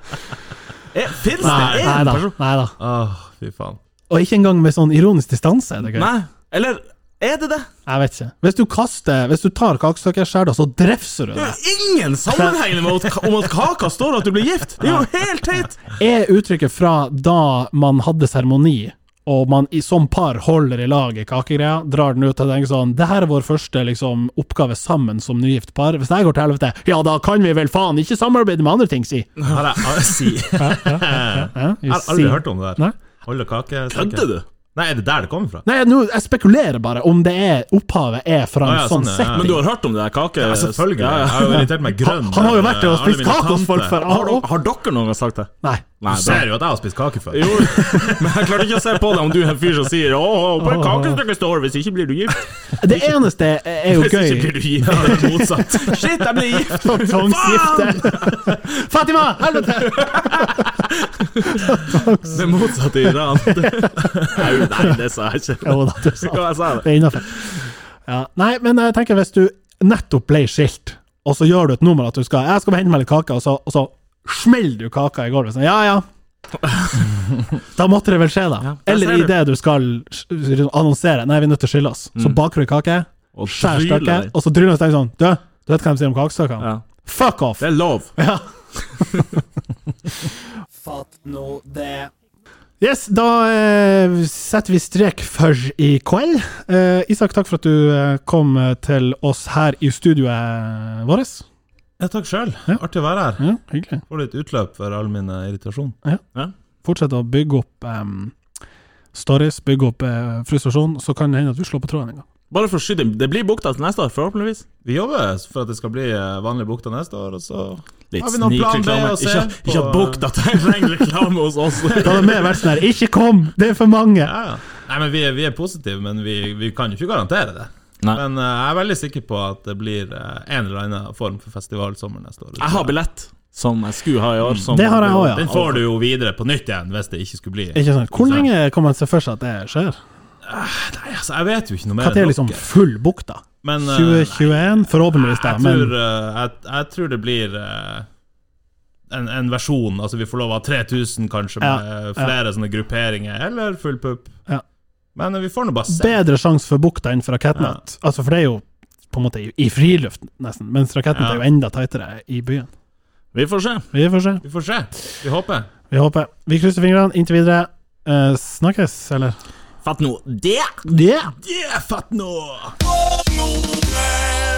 Fins det nei da. person Nei da. Åh, fy faen. Og ikke engang med sånn ironisk distanse. er det gøy. Nei. Eller er det det? Jeg vet ikke. Hvis du kaster Hvis du tar kakestykket, så drefser du Det det. er ingen sammenheng med at, om at kaka står at du blir gift! Det er jo helt teit! Er uttrykket fra da man hadde seremoni, og man i, som par holder i lag i kakegreia, drar den ut og tenker sånn Det her er vår første liksom, oppgave sammen som nygift par. Hvis det går til helvete, ja da kan vi vel faen ikke samarbeide med andre ting, si! Har jeg, jeg, si. ja, Ja, you har see. aldri hørt om det der. Holde kake Kødder du? Nei, er det der det kommer fra? Nei, nå, jeg spekulerer bare om det er opphavet er fra en ah, ja, sånn sånn, ja. setting. Men du har hørt om det der kake... Ja, selvfølgelig. Ja. Jeg har jo irritert meg [laughs] grønn. Han- han har jo vært der og spist kake hos folk før. Har, dere- har dere noen gang sagt det? Nei. Nei, Du ser jo at jeg har spist kake før. Jo, [laughs] men jeg klarte ikke å se på deg om du er en fyr som sier 'Å, på et kakestykke står hvis ikke blir du gift'. Det eneste er jo Hvis ikke blir du gift. Ja, det er motsatt. [laughs] Shit, jeg blir gift! Tvangsgifte. Fatima! Helvete! Det motsatte i Iran. Nei, det sa jeg ikke. [laughs] Jo da, du sa det. sa det? det er innafor. Ja. Nei, men jeg tenker hvis du nettopp ble skilt, og så gjør du et nummer at du skal Jeg skal hente meg litt kake, og så, og så smeller du kaka i gulvet. Sånn, ja, ja. [laughs] Da måtte det vel skje, da. Ja, Eller idet du skal annonsere Nei, vi er nødt til å skille oss. Så baker du kake, skjærer stykket, og så dryller du og sånn Du, du vet hva de sier om kakestykkene? Ja. Fuck off! Det er lov. Ja. [laughs] Fatt nå det. Yes, da eh, setter vi strek for i kveld. Eh, Isak, takk for at du eh, kom eh, til oss her i studioet vårt. Ja, takk sjøl. Ja. Artig å være her. Ja, hyggelig. Få litt utløp for all min irritasjon. Ja. ja. Fortsett å bygge opp um, stories, bygge opp eh, frustrasjon, så kan det hende at du slår på tråden en gang. Bare for å skyte det blir bukta til neste år, forhåpentligvis. Vi jobber for at det skal bli eh, vanlig bukta neste år, og så Litt Har vi noen plan B å se Ikke, på- ikke at bukta trenger [laughs] reklame hos oss. Da hadde vi vært sånn her Ikke kom! Det er for mange! Ja, ja. Nei, men vi, er- vi er positive, men vi, vi kan jo ikke garantere det. Nei. Men uh, jeg er veldig sikker på at det blir uh, en eller annen form for festival sommer neste år. Jeg har billett, som jeg skulle ha i år. Som Det har jeg også, ja. Den får du jo videre på nytt igjen hvis det ikke skulle bli Ikke sant? Hvor lenge kan man se for seg at det skjer? Nei, altså, jeg vet jo ikke noe mer Når er liksom full bukta? Men eh, 2021? Forhåpentligvis, da. jeg, Men eh, jeg, jeg tror det blir eh, en, en versjon. Altså vi får lov av 3000, kanskje, Ja, flere flere sånne grupperinger, eller full pupp. Ja. Men vi får nå bare se. bedre sjanse for bukta enn for rakettnett. Altså, for det er jo på en måte i, friluft, nesten. Mens rakettnett Ja. er jo enda tightere i byen. Vi får se. Vi får se. Vi får se. Vi håper. Vi håper. Vi krysser fingrene inntil videre. Eh, snakkes, eller? Fatt nå det! Det! Det, fatt nå! Fatt nå det.